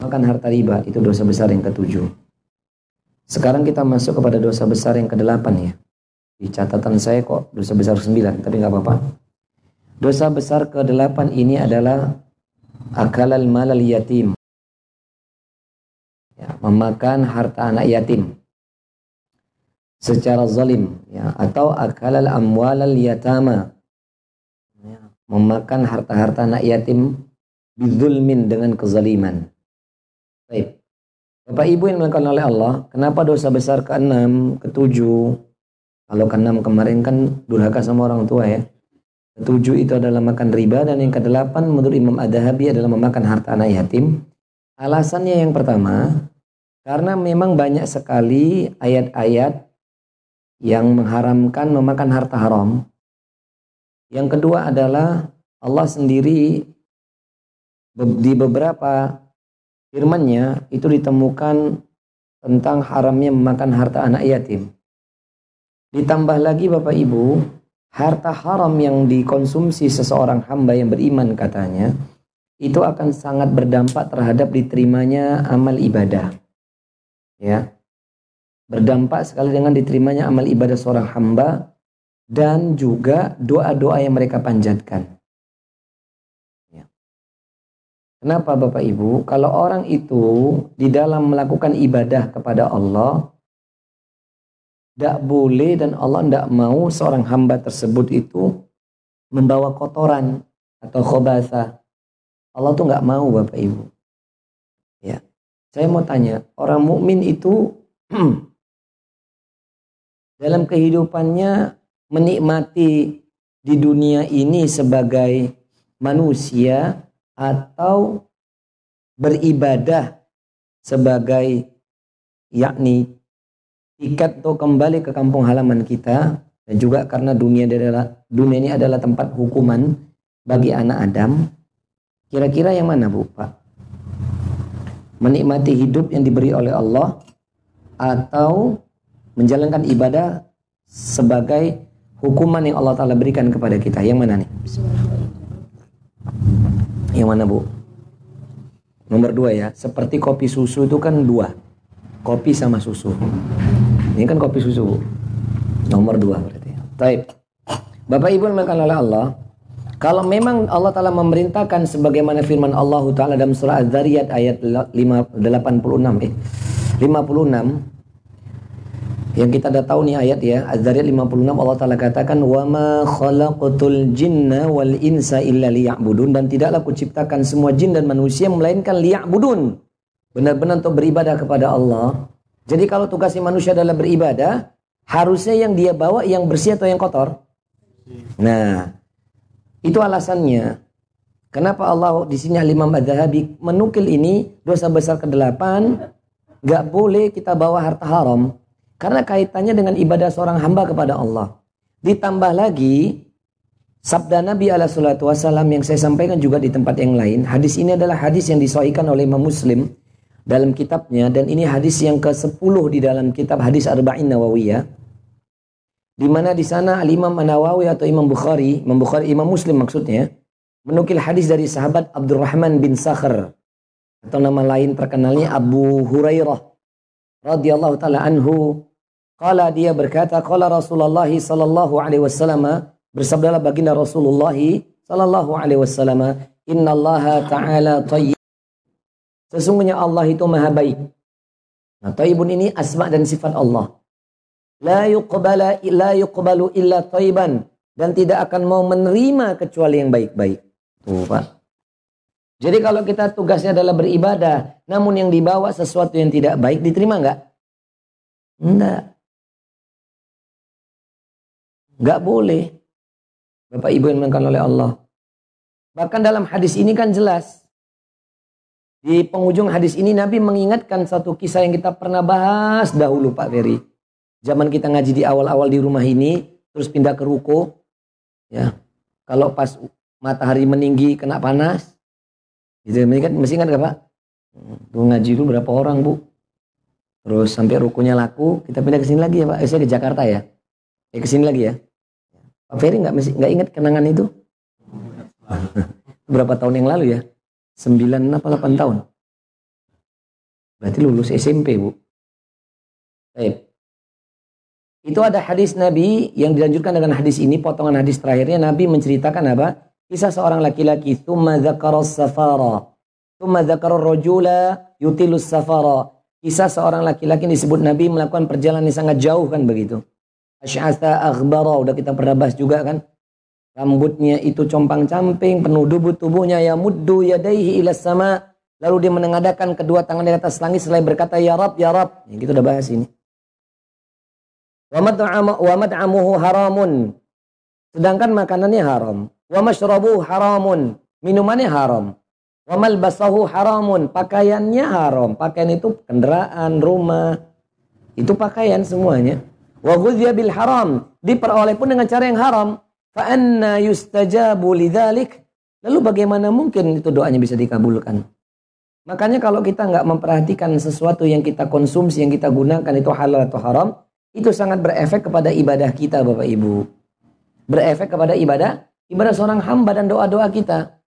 makan harta riba itu dosa besar yang ketujuh. Sekarang kita masuk kepada dosa besar yang kedelapan ya. Di catatan saya kok dosa besar sembilan, tapi nggak apa-apa. Dosa besar kedelapan ini adalah akalal malal yatim. Ya, memakan harta anak yatim secara zalim ya atau akalal amwalal yatama ya, memakan harta-harta anak yatim bizulmin dengan kezaliman. Bapak Ibu yang dilakukan oleh Allah, kenapa dosa besar ke-6, ke-7? Kalau ke-6 kemarin kan durhaka sama orang tua ya. Ke-7 itu adalah makan riba dan yang ke-8 menurut Imam Ad-Dahabi adalah memakan harta anak yatim. Alasannya yang pertama, karena memang banyak sekali ayat-ayat yang mengharamkan memakan harta haram. Yang kedua adalah Allah sendiri di beberapa firman-Nya itu ditemukan tentang haramnya memakan harta anak yatim. Ditambah lagi Bapak Ibu, harta haram yang dikonsumsi seseorang hamba yang beriman katanya, itu akan sangat berdampak terhadap diterimanya amal ibadah. Ya berdampak sekali dengan diterimanya amal ibadah seorang hamba dan juga doa-doa yang mereka panjatkan. Kenapa Bapak Ibu? Kalau orang itu di dalam melakukan ibadah kepada Allah, tidak boleh dan Allah tidak mau seorang hamba tersebut itu membawa kotoran atau khobasa. Allah tuh nggak mau Bapak Ibu. Ya, saya mau tanya, orang mukmin itu dalam kehidupannya menikmati di dunia ini sebagai manusia atau beribadah sebagai yakni tiket untuk kembali ke kampung halaman kita dan juga karena dunia adalah dunia ini adalah tempat hukuman bagi anak Adam kira-kira yang mana Bu Pak menikmati hidup yang diberi oleh Allah atau menjalankan ibadah sebagai hukuman yang Allah Ta'ala berikan kepada kita. Yang mana nih? Yang mana Bu? Nomor dua ya. Seperti kopi susu itu kan dua. Kopi sama susu. Ini kan kopi susu Bu. Nomor dua berarti. Taib. Bapak Ibu yang oleh Allah. Kalau memang Allah Ta'ala memerintahkan sebagaimana firman Allah Ta'ala dalam surah Az-Zariyat ayat 5, 86 eh 56 yang kita dah tahu nih ayat ya. Az-Zariyat 56 Allah Taala katakan wa ma khalaqatul jinna wal insa illa liya'budun. Dan tidaklah kuciptakan semua jin dan manusia melainkan liya'budun. Benar-benar untuk beribadah kepada Allah. Jadi kalau tugasnya manusia adalah beribadah harusnya yang dia bawa yang bersih atau yang kotor? Nah itu alasannya. Kenapa Allah di sini Imam Az-Zahabi menukil ini dosa besar ke-8 gak boleh kita bawa harta haram karena kaitannya dengan ibadah seorang hamba kepada Allah. Ditambah lagi, sabda Nabi ala salatu yang saya sampaikan juga di tempat yang lain. Hadis ini adalah hadis yang disahihkan oleh Imam Muslim dalam kitabnya. Dan ini hadis yang ke-10 di dalam kitab hadis Arba'in Nawawiyah. Di mana di sana Al-Imam Nawawi atau Imam Bukhari, Imam Bukhari, Imam Muslim maksudnya, menukil hadis dari sahabat Abdurrahman bin Sakhr atau nama lain terkenalnya Abu Hurairah radhiyallahu taala anhu Kala dia berkata, kala Rasulullah sallallahu alaihi wasallam bersabdalah baginda Rasulullah sallallahu alaihi wasallam, "Inna Allah taala thayyib." Sesungguhnya Allah itu maha baik. Nah, thayyibun ini asma dan sifat Allah. La yuqbala illa yuqbalu illa thayyiban dan tidak akan mau menerima kecuali yang baik-baik. Tuh, Pak. Jadi kalau kita tugasnya adalah beribadah, namun yang dibawa sesuatu yang tidak baik diterima enggak? Enggak. Gak boleh. Bapak Ibu yang dimakan oleh Allah. Bahkan dalam hadis ini kan jelas. Di penghujung hadis ini Nabi mengingatkan satu kisah yang kita pernah bahas dahulu Pak Ferry. Zaman kita ngaji di awal-awal di rumah ini, terus pindah ke ruko. Ya, kalau pas matahari meninggi kena panas, itu mengingat mesti ingat gak Pak? Tuh ngaji itu berapa orang Bu? Terus sampai rukunya laku, kita pindah ke sini lagi ya Pak. Eh, saya ke Jakarta ya. Eh ke sini lagi ya. Pak Ferry nggak nggak ingat kenangan itu? Berapa tahun yang lalu ya? Sembilan apa delapan tahun? Berarti lulus SMP, Bu. Baik. Itu ada hadis Nabi yang dilanjutkan dengan hadis ini, potongan hadis terakhirnya Nabi menceritakan apa? Kisah seorang laki-laki, "Tsumma dzakara safara." Rajula yutilus safara. Kisah seorang laki-laki disebut Nabi melakukan perjalanan yang sangat jauh kan begitu. Asy'atha akhbara, udah kita pernah bahas juga kan. Rambutnya itu compang-camping, penuh debu tubuhnya ya muddu yadaihi ila sama. Lalu dia menengadakan kedua tangan di atas langit selain berkata ya Rab, ya Rab. Ya, kita udah bahas ini. Wa mad'amuhu haramun. Sedangkan makanannya haram. Wa mashrabuhu haramun. Minumannya haram. Wa malbasahu haramun. Pakaiannya haram. Pakaian itu kendaraan, rumah. Itu pakaian semuanya. Wa bil haram. Diperoleh pun dengan cara yang haram. Fa'anna yustajabu lidhalik. Lalu bagaimana mungkin itu doanya bisa dikabulkan? Makanya kalau kita nggak memperhatikan sesuatu yang kita konsumsi, yang kita gunakan itu halal atau haram, itu sangat berefek kepada ibadah kita Bapak Ibu. Berefek kepada ibadah, ibadah seorang hamba dan doa-doa kita.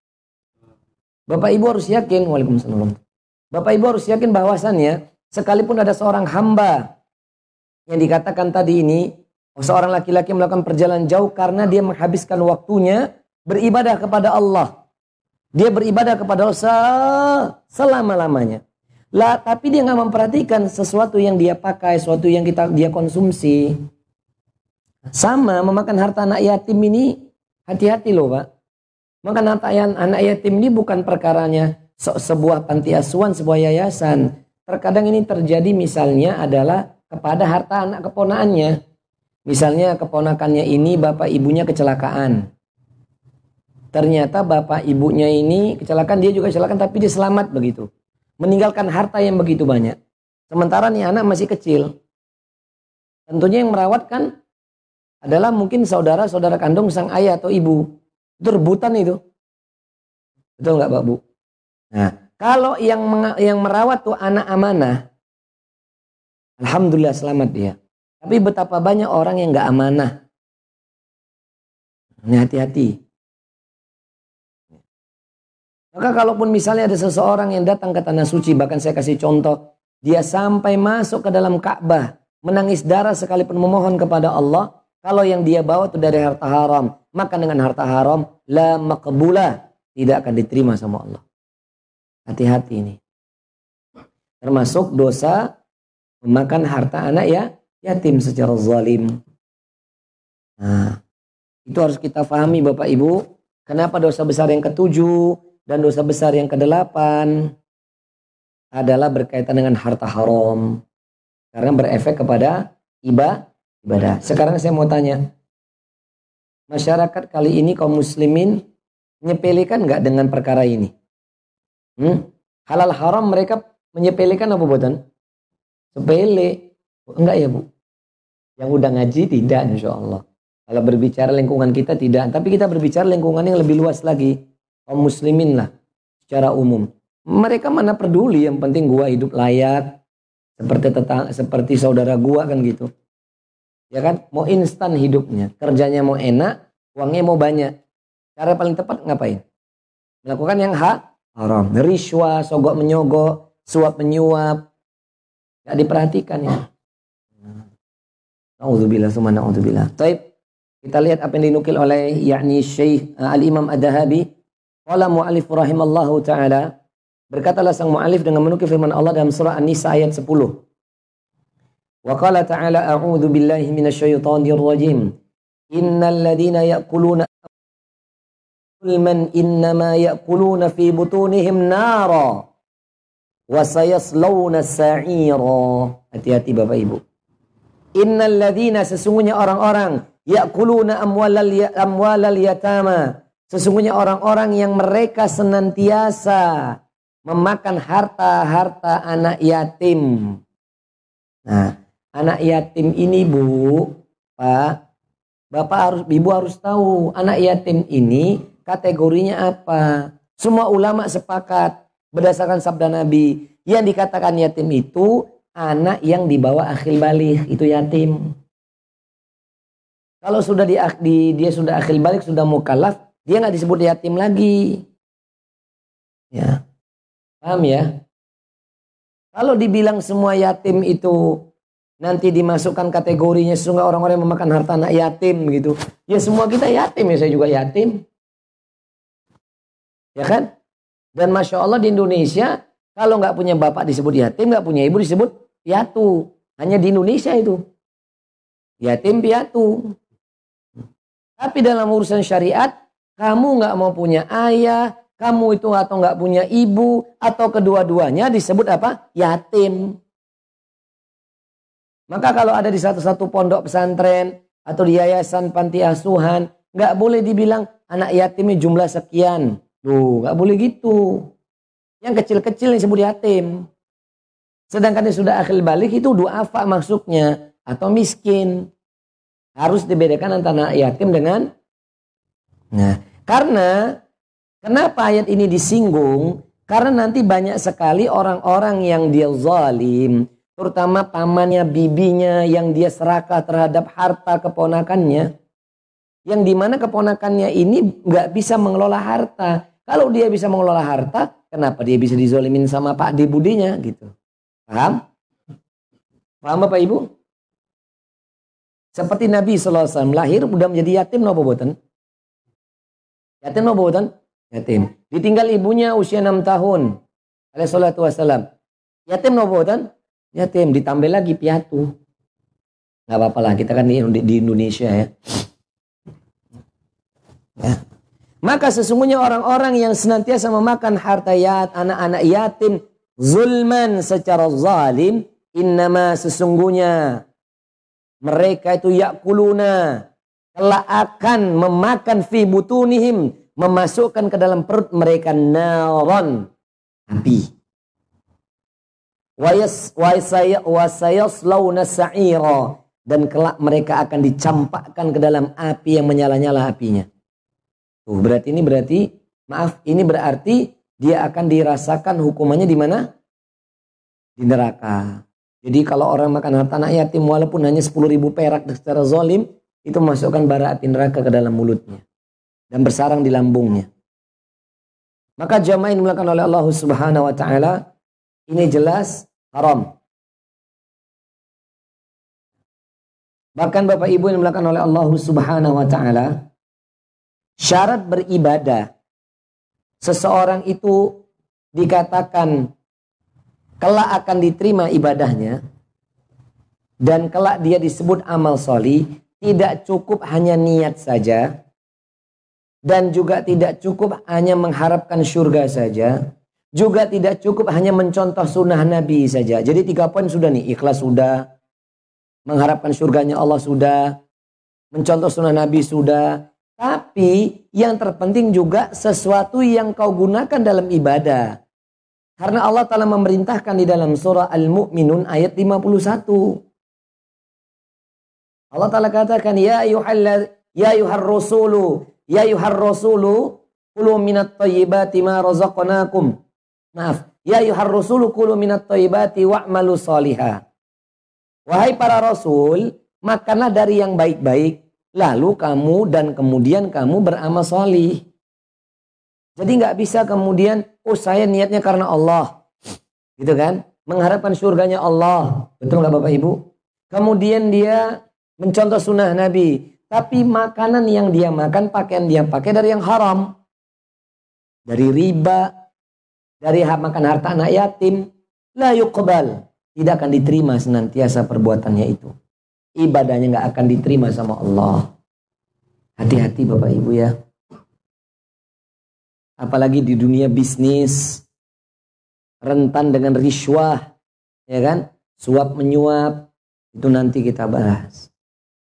Bapak Ibu harus yakin, Waalaikumsalam. Bapak Ibu harus yakin bahwasannya, sekalipun ada seorang hamba yang dikatakan tadi ini, Seorang laki-laki melakukan perjalanan jauh karena dia menghabiskan waktunya beribadah kepada Allah. Dia beribadah kepada Allah selama-lamanya. Lah, tapi dia nggak memperhatikan sesuatu yang dia pakai, sesuatu yang kita dia konsumsi. Sama memakan harta anak yatim ini hati-hati loh, Pak. Makan harta anak yatim ini bukan perkaranya sebuah panti asuhan, sebuah yayasan. Terkadang ini terjadi misalnya adalah kepada harta anak keponaannya. Misalnya keponakannya ini bapak ibunya kecelakaan. Ternyata bapak ibunya ini kecelakaan, dia juga kecelakaan tapi dia selamat begitu. Meninggalkan harta yang begitu banyak. Sementara nih anak masih kecil. Tentunya yang merawat kan adalah mungkin saudara-saudara kandung sang ayah atau ibu. Itu rebutan itu. Betul nggak Pak Bu? Nah, kalau yang yang merawat tuh anak amanah, Alhamdulillah selamat dia. Tapi betapa banyak orang yang nggak amanah. Ini hati-hati. Maka kalaupun misalnya ada seseorang yang datang ke tanah suci, bahkan saya kasih contoh, dia sampai masuk ke dalam Ka'bah, menangis darah sekalipun memohon kepada Allah, kalau yang dia bawa itu dari harta haram, maka dengan harta haram la maqbulah, tidak akan diterima sama Allah. Hati-hati ini. Termasuk dosa memakan harta anak ya yatim secara zalim. Nah, itu harus kita pahami Bapak Ibu. Kenapa dosa besar yang ketujuh dan dosa besar yang kedelapan adalah berkaitan dengan harta haram. Karena berefek kepada ibadah. Sekarang saya mau tanya. Masyarakat kali ini kaum muslimin menyepelekan nggak dengan perkara ini? Hmm? Halal haram mereka menyepelekan apa buatan? Sepele. Enggak ya Bu? Yang udah ngaji tidak insya Allah. Kalau berbicara lingkungan kita tidak. Tapi kita berbicara lingkungan yang lebih luas lagi. Kaum muslimin lah. Secara umum. Mereka mana peduli. Yang penting gua hidup layak. Seperti tetang, seperti saudara gua kan gitu. Ya kan? Mau instan hidupnya. Kerjanya mau enak. Uangnya mau banyak. Cara paling tepat ngapain? Melakukan yang hak haram. Riswa, sogok menyogok, suap menyuap. Gak diperhatikan ya. Nauzubillah summa nauzubillah. Taib. Kita lihat apa yang dinukil oleh yakni Syekh uh, Al-Imam Ad-Dahabi. Qala mu'alif rahimallahu taala berkatalah sang mu'alif dengan menukil firman Allah dalam surah An-Nisa ayat 10. Wa qala ta'ala a'udzu billahi minasyaitonir rajim. Innal ladzina ya'kuluna man innama ya'kuluna fi butunihim nara wa sayaslawna sa'ira. Hati-hati Bapak Ibu. Innal ladzina sesungguhnya orang-orang yakuluna amwalal ya, amwalal yatama. Sesungguhnya orang-orang yang mereka senantiasa memakan harta-harta anak yatim. Nah, anak yatim ini Bu, Pak, Bapak harus Ibu harus tahu anak yatim ini kategorinya apa. Semua ulama sepakat berdasarkan sabda Nabi yang dikatakan yatim itu anak yang dibawa akhil balik itu yatim. Kalau sudah di, di dia sudah akhil balik sudah mukallaf, dia nggak disebut yatim lagi. Ya. Paham ya? Kalau dibilang semua yatim itu nanti dimasukkan kategorinya sesungguhnya orang-orang yang memakan harta anak yatim gitu. Ya semua kita yatim ya saya juga yatim. Ya kan? Dan Masya Allah di Indonesia kalau nggak punya bapak disebut yatim, nggak punya ibu disebut piatu. Hanya di Indonesia itu. Yatim piatu. Tapi dalam urusan syariat, kamu nggak mau punya ayah, kamu itu atau nggak punya ibu, atau kedua-duanya disebut apa? Yatim. Maka kalau ada di satu-satu pondok pesantren atau di yayasan panti asuhan, nggak boleh dibilang anak yatimnya jumlah sekian. Tuh, nggak boleh gitu. Yang kecil-kecil disebut yatim. Sedangkan yang sudah akhir balik itu dua apa masuknya atau miskin. Harus dibedakan antara yatim dengan Nah, karena kenapa ayat ini disinggung? Karena nanti banyak sekali orang-orang yang dia zalim, terutama pamannya, bibinya yang dia serakah terhadap harta keponakannya, yang di mana keponakannya ini nggak bisa mengelola harta. Kalau dia bisa mengelola harta, kenapa dia bisa dizolimin sama Pak D budinya gitu? Paham? Paham Bapak Ibu? Seperti Nabi SAW lahir udah menjadi yatim nopo boten? Yatim nopo boten? Yatim. Ditinggal ibunya usia 6 tahun. Alaihi salatu wassalam. Yatim nopo boten? yatim ditambah lagi piatu nggak apa-apa lah kita kan di, di Indonesia ya. Ya. Maka sesungguhnya orang-orang yang senantiasa memakan harta yat anak-anak yatim zulman secara zalim innama sesungguhnya mereka itu yakuluna telah akan memakan fi butunihim memasukkan ke dalam perut mereka naron api. Dan kelak mereka akan dicampakkan ke dalam api yang menyala-nyala apinya. Tuh, berarti ini berarti maaf, ini berarti dia akan dirasakan hukumannya di mana? Di neraka. Jadi kalau orang makan harta anak yatim walaupun hanya 10 ribu perak secara zolim, itu masukkan bara api neraka ke dalam mulutnya. Dan bersarang di lambungnya. Maka jamaah yang dimulakan oleh Allah subhanahu wa ta'ala, ini jelas haram. Bahkan Bapak Ibu yang dimuliakan oleh Allah Subhanahu wa taala, syarat beribadah seseorang itu dikatakan kelak akan diterima ibadahnya dan kelak dia disebut amal soli tidak cukup hanya niat saja dan juga tidak cukup hanya mengharapkan surga saja juga tidak cukup hanya mencontoh sunnah Nabi saja. Jadi tiga poin sudah nih. Ikhlas sudah. Mengharapkan surganya Allah sudah. Mencontoh sunnah Nabi sudah. Tapi yang terpenting juga sesuatu yang kau gunakan dalam ibadah. Karena Allah telah memerintahkan di dalam surah Al-Mu'minun ayat 51. Allah Ta'ala katakan, Ya ayuhal, ya ayuhar rasulu, ya ayuhar rasulu, kulu minat tayyibati ma razaqnakum Maaf. Ya yuhar rusulu kulu minat toibati wa'malu soliha. Wahai para rasul, makanlah dari yang baik-baik. Lalu kamu dan kemudian kamu beramal solih. Jadi nggak bisa kemudian, oh saya niatnya karena Allah. Gitu kan? Mengharapkan surganya Allah. Betul nggak Bapak Ibu? Kemudian dia mencontoh sunnah Nabi. Tapi makanan yang dia makan, pakaian dia pakai dari yang haram. Dari riba, dari makan harta anak yatim la yuqbal tidak akan diterima senantiasa perbuatannya itu ibadahnya nggak akan diterima sama Allah. Hati-hati Bapak Ibu ya. Apalagi di dunia bisnis rentan dengan riswah ya kan? Suap menyuap itu nanti kita bahas.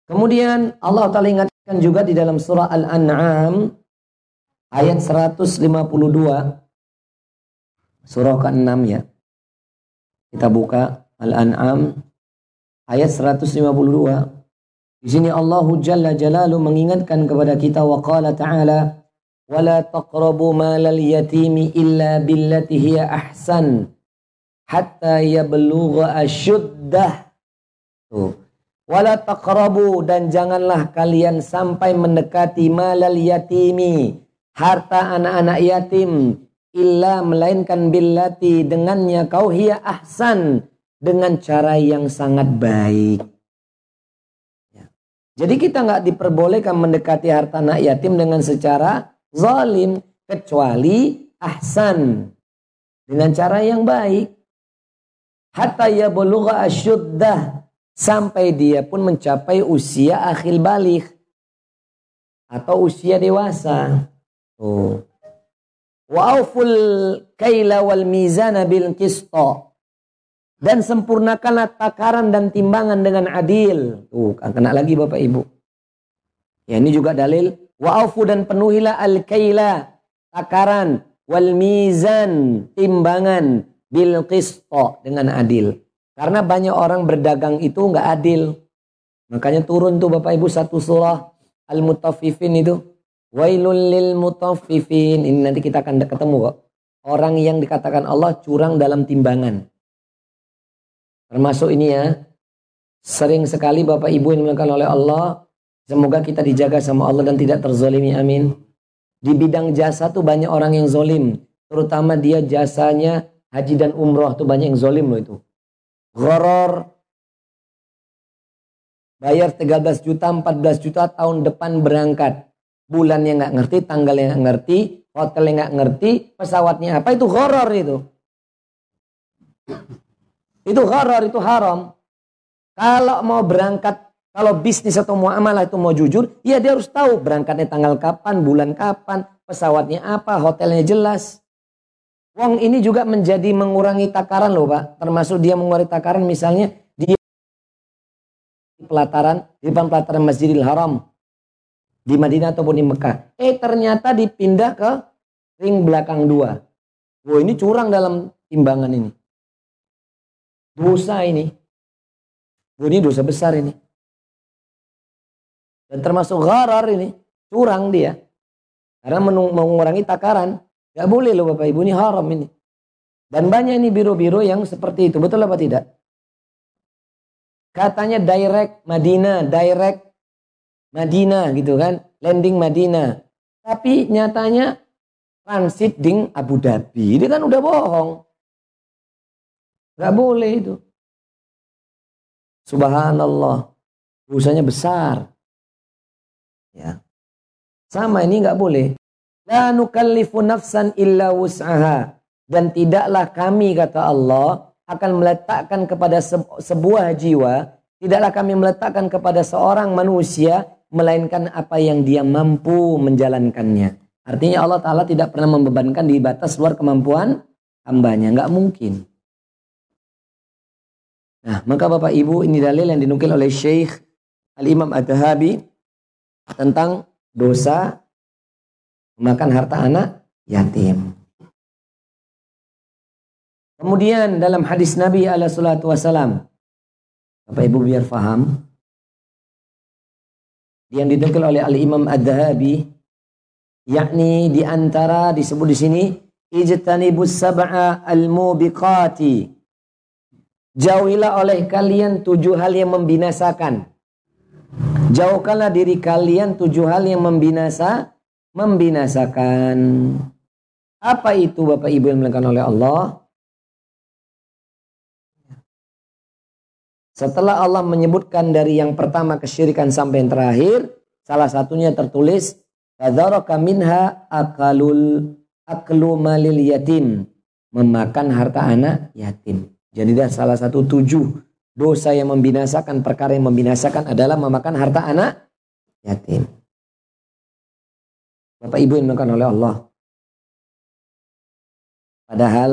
Kemudian Allah Ta'ala ingatkan juga di dalam surah Al-An'am ayat 152 surah ke-6 ya. Kita buka Al-An'am ayat 152. Di sini Allah Jalla Jalalu mengingatkan kepada kita wa qala ta'ala wala taqrabu malal yatimi illa billati hiya ahsan hatta yablugha asyuddah. Tuh. Wala taqrabu dan janganlah kalian sampai mendekati malal yatimi harta anak-anak yatim illa melainkan billati dengannya kau hiya ahsan dengan cara yang sangat baik. Ya. Jadi kita nggak diperbolehkan mendekati harta anak yatim dengan secara zalim kecuali ahsan dengan cara yang baik. Hatta ya bulugha asyuddah sampai dia pun mencapai usia akhil balik atau usia dewasa. Oh. Wa'aful kaila wal mizana bil. Dan sempurnakanlah takaran dan timbangan dengan adil. Tuh, kena lagi Bapak Ibu. Ya, ini juga dalil. Wa'afu dan penuhilah al kaila takaran wal mizan timbangan bil qisto dengan adil. Karena banyak orang berdagang itu nggak adil. Makanya turun tuh Bapak Ibu satu surah Al-Mutaffifin itu. Wailul lil mutaffifin. Ini nanti kita akan ketemu kok. Orang yang dikatakan Allah curang dalam timbangan. Termasuk ini ya. Sering sekali Bapak Ibu yang dimuliakan oleh Allah. Semoga kita dijaga sama Allah dan tidak terzolimi. Amin. Di bidang jasa tuh banyak orang yang zolim. Terutama dia jasanya haji dan umroh tuh banyak yang zolim loh itu. Goror. Bayar 13 juta, 14 juta tahun depan berangkat bulannya nggak ngerti, tanggalnya nggak ngerti, hotelnya nggak ngerti, pesawatnya apa itu horor itu. Itu horor, itu haram. Kalau mau berangkat, kalau bisnis atau mau amalah itu mau jujur, ya dia harus tahu berangkatnya tanggal kapan, bulan kapan, pesawatnya apa, hotelnya jelas. Wong ini juga menjadi mengurangi takaran loh Pak. Termasuk dia mengurangi takaran misalnya dia pelataran, di depan pelataran Masjidil Haram di Madinah ataupun di Mekah. Eh ternyata dipindah ke ring belakang dua. Wah ini curang dalam timbangan ini. Dosa ini. Ini dosa besar ini. Dan termasuk gharar ini. Curang dia. Karena mengurangi takaran. Gak boleh loh Bapak Ibu ini haram ini. Dan banyak ini biro-biro yang seperti itu. Betul apa tidak? Katanya direct Madinah, direct Madinah gitu kan, landing Madinah. Tapi nyatanya transit ding Abu Dhabi. Ini kan udah bohong. Gak boleh itu. Subhanallah. Usahanya besar. Ya. Sama ini gak boleh. La nukallifu nafsan illa wus'aha. Dan tidaklah kami kata Allah akan meletakkan kepada sebuah jiwa, tidaklah kami meletakkan kepada seorang manusia melainkan apa yang dia mampu menjalankannya. Artinya Allah Ta'ala tidak pernah membebankan di batas luar kemampuan hambanya. Nggak mungkin. Nah, maka Bapak Ibu ini dalil yang dinukil oleh Syekh Al-Imam Ad-Dahabi tentang dosa memakan harta anak yatim. Kemudian dalam hadis Nabi alaihi salatu wasalam Bapak Ibu biar faham, yang dinukil oleh Al Imam Ad-Dahabi yakni di antara disebut di sini ijtanibus sab'a al-mubiqati jauhilah oleh kalian tujuh hal yang membinasakan jauhkanlah diri kalian tujuh hal yang membinasa membinasakan apa itu Bapak Ibu yang dimuliakan oleh Allah Setelah Allah menyebutkan dari yang pertama kesyirikan sampai yang terakhir, salah satunya tertulis Fadaraka minha akalul aklu malil yatim. Memakan harta anak yatim. Jadi dah salah satu tujuh dosa yang membinasakan, perkara yang membinasakan adalah memakan harta anak yatim. Bapak Ibu yang dimakan oleh Allah. Padahal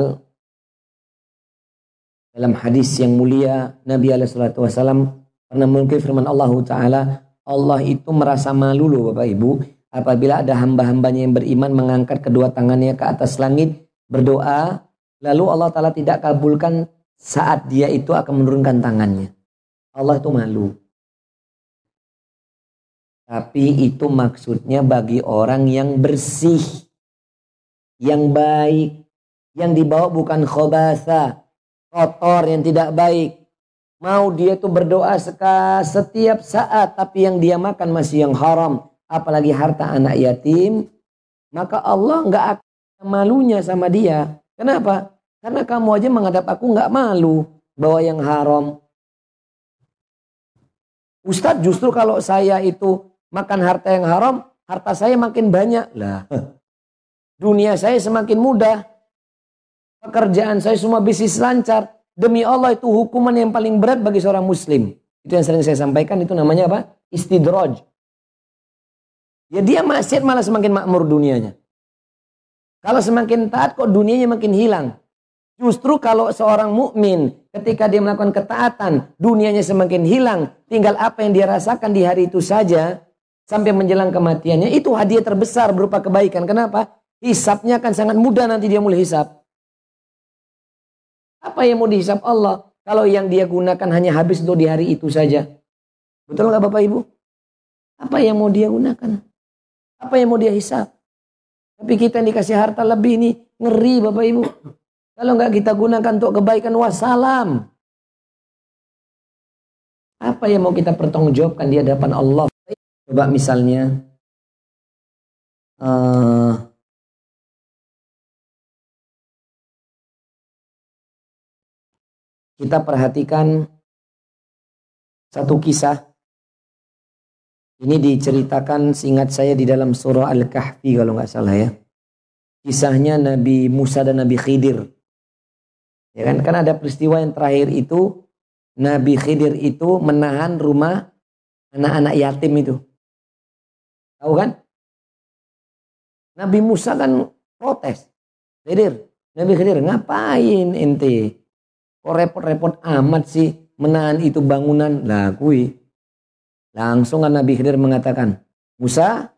dalam hadis yang mulia Nabi wasallam pernah mungkin firman Allah taala Allah itu merasa malu loh Bapak Ibu apabila ada hamba-hambanya yang beriman mengangkat kedua tangannya ke atas langit berdoa lalu Allah taala tidak kabulkan saat dia itu akan menurunkan tangannya. Allah itu malu. Tapi itu maksudnya bagi orang yang bersih, yang baik, yang dibawa bukan khobasa, kotor yang tidak baik. Mau dia tuh berdoa setiap saat tapi yang dia makan masih yang haram. Apalagi harta anak yatim. Maka Allah nggak akan malunya sama dia. Kenapa? Karena kamu aja menghadap aku nggak malu bawa yang haram. Ustadz justru kalau saya itu makan harta yang haram, harta saya makin banyak. Lah, dunia saya semakin mudah. Pekerjaan saya semua bisnis lancar. Demi Allah itu hukuman yang paling berat bagi seorang muslim. Itu yang sering saya sampaikan itu namanya apa? Istidroj. Ya dia maksiat malah semakin makmur dunianya. Kalau semakin taat kok dunianya makin hilang. Justru kalau seorang mukmin ketika dia melakukan ketaatan, dunianya semakin hilang, tinggal apa yang dia rasakan di hari itu saja sampai menjelang kematiannya, itu hadiah terbesar berupa kebaikan. Kenapa? Hisapnya akan sangat mudah nanti dia mulai hisap. Apa yang mau dihisap Allah? Kalau yang dia gunakan hanya habis untuk di hari itu saja. Betul nggak Bapak Ibu? Apa yang mau dia gunakan? Apa yang mau dia hisap? Tapi kita yang dikasih harta lebih ini ngeri Bapak Ibu. Kalau nggak kita gunakan untuk kebaikan wassalam. Apa yang mau kita pertanggungjawabkan di hadapan Allah? Coba misalnya uh, kita perhatikan satu kisah. Ini diceritakan singkat saya di dalam surah Al-Kahfi kalau nggak salah ya. Kisahnya Nabi Musa dan Nabi Khidir. Ya kan? Kan ada peristiwa yang terakhir itu Nabi Khidir itu menahan rumah anak-anak yatim itu. Tahu kan? Nabi Musa kan protes. Khidir, Nabi Khidir ngapain ente? Kok repot-repot amat sih menahan itu bangunan? Lah kui. Langsung kan Nabi Khidir mengatakan, Musa,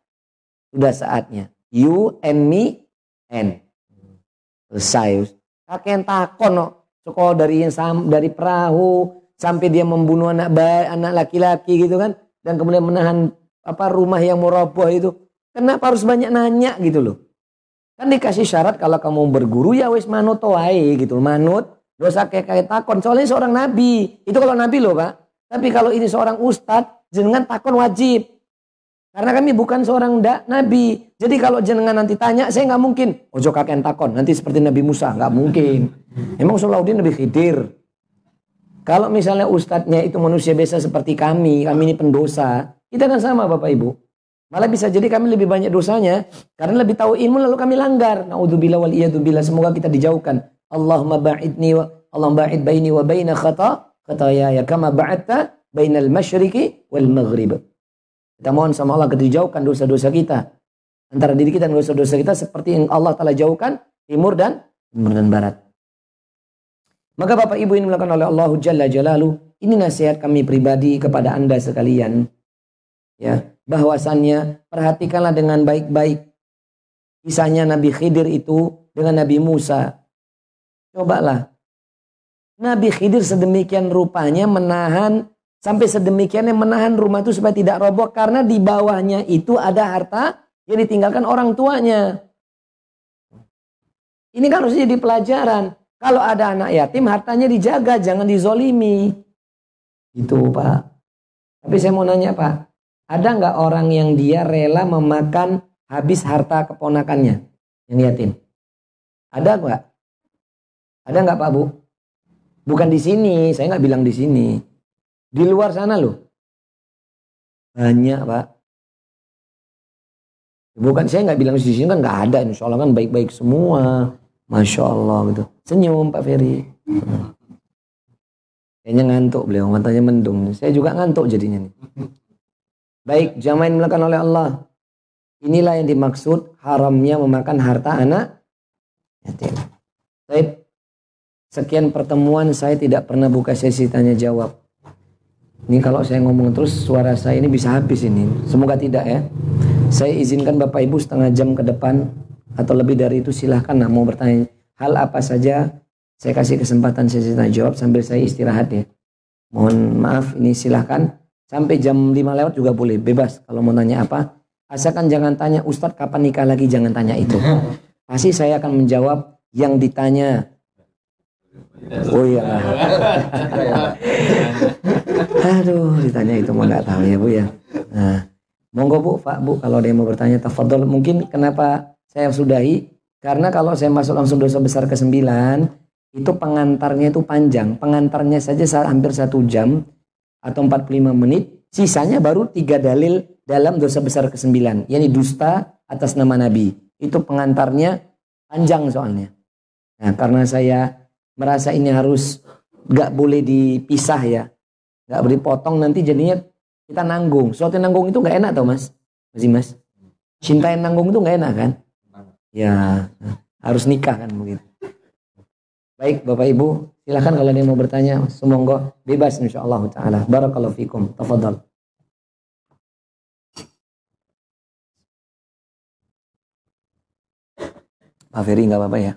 sudah saatnya. You and me and. Selesai kakek takon no. Sekolah dari dari perahu sampai dia membunuh anak bayi, anak laki-laki gitu kan dan kemudian menahan apa rumah yang mau roboh itu. Kenapa harus banyak nanya gitu loh? Kan dikasih syarat kalau kamu berguru ya wis manut wae gitu. Manut dosa kayak kayak takon. Soalnya seorang nabi. Itu kalau nabi loh, Pak. Tapi kalau ini seorang ustadz jenengan takon wajib. Karena kami bukan seorang da, nabi. Jadi kalau jenengan nanti tanya, saya nggak mungkin. Ojo kakek takon, nanti seperti Nabi Musa. nggak mungkin. Emang Salahuddin Nabi Khidir. Kalau misalnya ustadznya itu manusia biasa seperti kami, kami ini pendosa. Kita kan sama Bapak Ibu. Malah bisa jadi kami lebih banyak dosanya. Karena lebih tahu ilmu lalu kami langgar. Na'udzubillah wal iyadzubillah. Semoga kita dijauhkan. Allahumma ba'idni wa Allahumma ba'id baini wa baina khata khataya ya kama ba'atta bainal masyriqi wal maghrib. Kita mohon sama Allah kita dijauhkan dosa-dosa kita. Antara diri kita dan dosa-dosa kita seperti yang Allah telah jauhkan timur dan timur dan barat. Maka Bapak Ibu ini melakukan oleh Allah Jalla Jalalu. Ini nasihat kami pribadi kepada Anda sekalian. Ya, bahwasannya perhatikanlah dengan baik-baik kisahnya Nabi Khidir itu dengan Nabi Musa. Cobalah. Nabi Khidir sedemikian rupanya menahan Sampai sedemikian yang menahan rumah itu supaya tidak roboh karena di bawahnya itu ada harta yang ditinggalkan orang tuanya. Ini kan harus jadi pelajaran. Kalau ada anak yatim hartanya dijaga, jangan dizolimi. Itu Pak. Tapi saya mau nanya Pak, ada nggak orang yang dia rela memakan habis harta keponakannya yang yatim? Ada nggak? Ada nggak Pak Bu? Bukan di sini, saya nggak bilang di sini. Di luar sana loh. Banyak pak. Bukan saya nggak bilang di sini kan nggak ada, insya Allah kan baik-baik semua, masya Allah gitu. Senyum Pak Ferry. Kayaknya ngantuk beliau, matanya mendung. Saya juga ngantuk jadinya nih. Baik, jamaah yang melakukan oleh Allah. Inilah yang dimaksud haramnya memakan harta anak yatim. Baik, sekian pertemuan saya tidak pernah buka sesi tanya jawab. Ini kalau saya ngomong terus suara saya ini bisa habis ini. Semoga tidak ya. Saya izinkan Bapak Ibu setengah jam ke depan atau lebih dari itu silahkan nah, mau bertanya hal apa saja. Saya kasih kesempatan saya tanya jawab sambil saya istirahat ya. Mohon maaf ini silahkan sampai jam 5 lewat juga boleh bebas kalau mau tanya apa. Asalkan jangan tanya Ustadz kapan nikah lagi jangan tanya itu. Pasti saya akan menjawab yang ditanya Oh iya. Aduh, ditanya itu mau nggak tahu ya Bu ya. Nah, monggo Bu, Pak Bu kalau ada yang mau bertanya tafadhol. Mungkin kenapa saya sudahi Karena kalau saya masuk langsung dosa besar ke sembilan, itu pengantarnya itu panjang. Pengantarnya saja hampir satu jam atau 45 menit. Sisanya baru tiga dalil dalam dosa besar ke sembilan. Yani dusta atas nama Nabi. Itu pengantarnya panjang soalnya. Nah karena saya merasa ini harus gak boleh dipisah ya. Gak boleh potong nanti jadinya kita nanggung. Suatu nanggung itu gak enak tau mas. Masih mas. Cinta yang nanggung itu gak enak kan. Ya, harus nikah kan begitu. Baik Bapak Ibu, silahkan kalau ada yang mau bertanya, semoga bebas insya Allah taala. Barakallahu fikum. Tafadhal. Pak Ferry nggak apa-apa ya?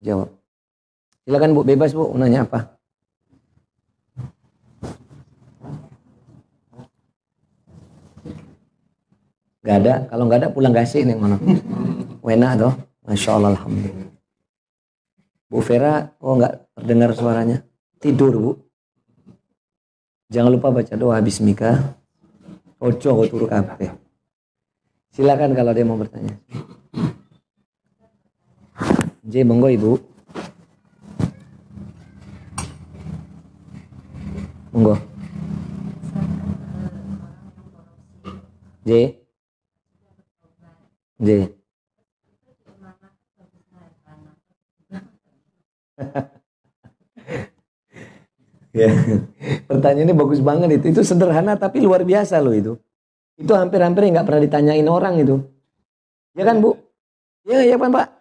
Jawab. Silakan Bu, bebas Bu, nanya apa? Gak ada, kalau nggak ada pulang kasih nih mana? Wena tuh. Masya Allah Alhamdulillah. Bu Vera, oh nggak terdengar suaranya. Tidur Bu. Jangan lupa baca doa Bismika. Ojo turu kape. Silakan kalau dia mau bertanya. J monggo Ibu. Monggo. J. J. ya. Pertanyaannya bagus banget itu. Itu sederhana tapi luar biasa loh itu. Itu hampir-hampir nggak pernah ditanyain orang itu. Ya kan Bu? Ya ya kan Pak?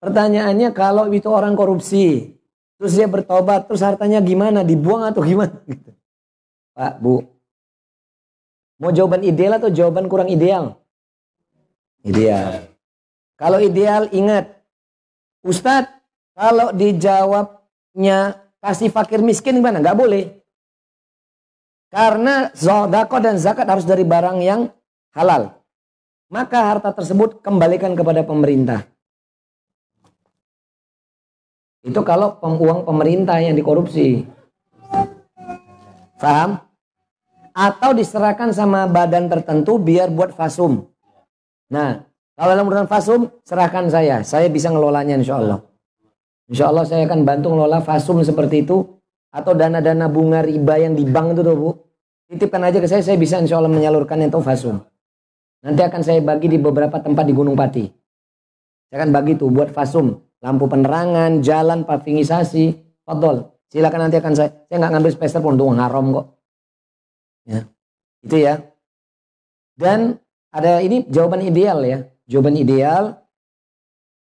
Pertanyaannya kalau itu orang korupsi, terus dia bertobat, terus hartanya gimana? Dibuang atau gimana? Gitu. Pak, Bu. Mau jawaban ideal atau jawaban kurang ideal? Ideal. Kalau ideal ingat, Ustadz kalau dijawabnya kasih fakir miskin gimana? Gak boleh. Karena zodako dan zakat harus dari barang yang halal. Maka harta tersebut kembalikan kepada pemerintah. Itu kalau uang pemerintah yang dikorupsi. Paham? Atau diserahkan sama badan tertentu biar buat fasum. Nah, kalau dalam urusan fasum, serahkan saya. Saya bisa ngelolanya insya Allah. Insya Allah saya akan bantu ngelola fasum seperti itu atau dana-dana bunga riba yang di bank itu tuh bu. Titipkan aja ke saya, saya bisa insya Allah menyalurkan itu fasum. Nanti akan saya bagi di beberapa tempat di Gunung Pati. Saya akan bagi tuh buat fasum, lampu penerangan, jalan, pavingisasi, fadol. Silakan nanti akan saya, saya nggak ngambil spacer pun, untuk haram kok. Ya, itu ya. Dan ada ini jawaban ideal ya. Jawaban ideal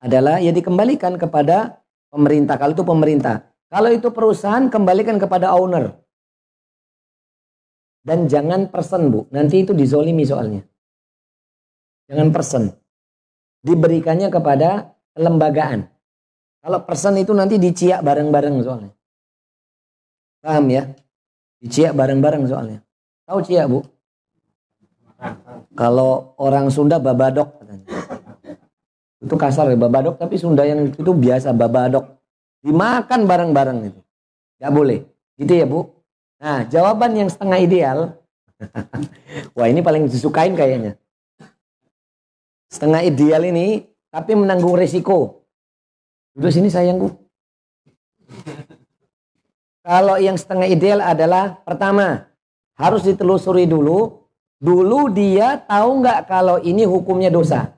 adalah ya dikembalikan kepada pemerintah. Kalau itu pemerintah. Kalau itu perusahaan, kembalikan kepada owner. Dan jangan person, Bu. Nanti itu dizolimi soalnya. Jangan person. Diberikannya kepada lembagaan. Kalau person itu nanti diciak bareng-bareng soalnya. Paham ya? Diciak bareng-bareng soalnya. Tahu ciak, Bu? Kalau orang Sunda babadok katanya. Itu kasar ya babadok tapi Sunda yang itu biasa babadok. Dimakan bareng-bareng itu. Gak boleh. Gitu ya Bu. Nah jawaban yang setengah ideal. Wah ini paling disukain kayaknya. Setengah ideal ini tapi menanggung resiko. Udah sini sayangku. Kalau yang setengah ideal adalah pertama harus ditelusuri dulu. Dulu dia tahu nggak kalau ini hukumnya dosa.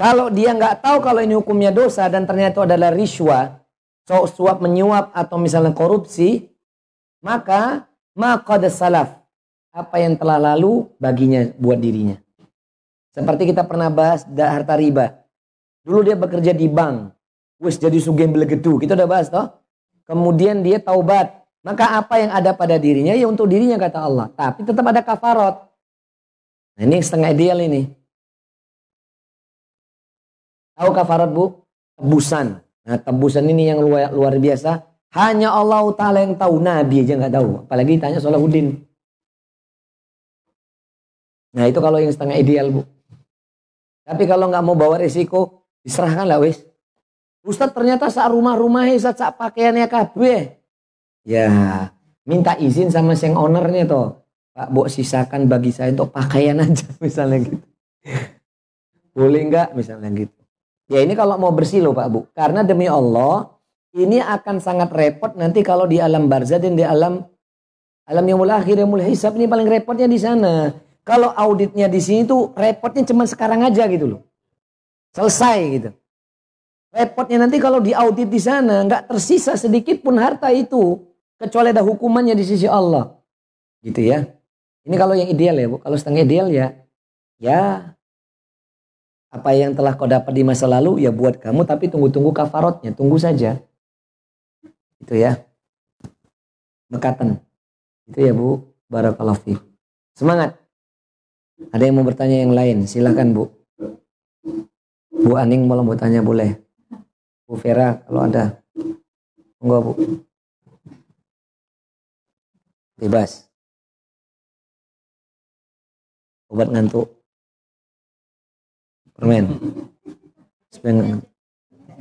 Kalau dia nggak tahu kalau ini hukumnya dosa dan ternyata itu adalah riswa, so, suap menyuap atau misalnya korupsi, maka maka salaf apa yang telah lalu baginya buat dirinya. Seperti kita pernah bahas harta riba. Dulu dia bekerja di bank, wis jadi sugeng belegedu, kita udah bahas toh. Kemudian dia taubat, maka apa yang ada pada dirinya ya untuk dirinya kata Allah. Tapi tetap ada kafarot. Nah, ini setengah ideal ini. Tahu kafarat bu? Tebusan. Nah tebusan ini yang luar, luar biasa. Hanya Allah Ta'ala yang tahu. Nabi aja nggak tahu. Apalagi tanya Salahuddin. Nah itu kalau yang setengah ideal bu. Tapi kalau nggak mau bawa risiko, diserahkan lah wis. Ustadz ternyata saat rumah-rumahnya saat sak pakaiannya kabeh. Ya, minta izin sama seng ownernya toh. Pak, bu sisakan bagi saya untuk pakaian aja misalnya gitu. Boleh enggak misalnya gitu. Ya ini kalau mau bersih loh Pak Bu. Karena demi Allah ini akan sangat repot nanti kalau di alam barzah dan di alam alam yang mulai akhir yang mulai hisab ini paling repotnya di sana. Kalau auditnya di sini tuh repotnya cuma sekarang aja gitu loh. Selesai gitu. Repotnya nanti kalau di audit di sana nggak tersisa sedikit pun harta itu kecuali ada hukumannya di sisi Allah. Gitu ya. Ini kalau yang ideal ya Bu. Kalau setengah ideal ya ya apa yang telah kau dapat di masa lalu ya buat kamu tapi tunggu-tunggu kafarotnya, tunggu saja. Itu ya. Mekatan. Itu ya Bu. Barakallahu. Semangat. Ada yang mau bertanya yang lain? Silakan Bu. Bu Aning mau bertanya boleh. Bu Vera kalau ada. Enggak Bu. Bebas. Obat ngantuk permen sebenarnya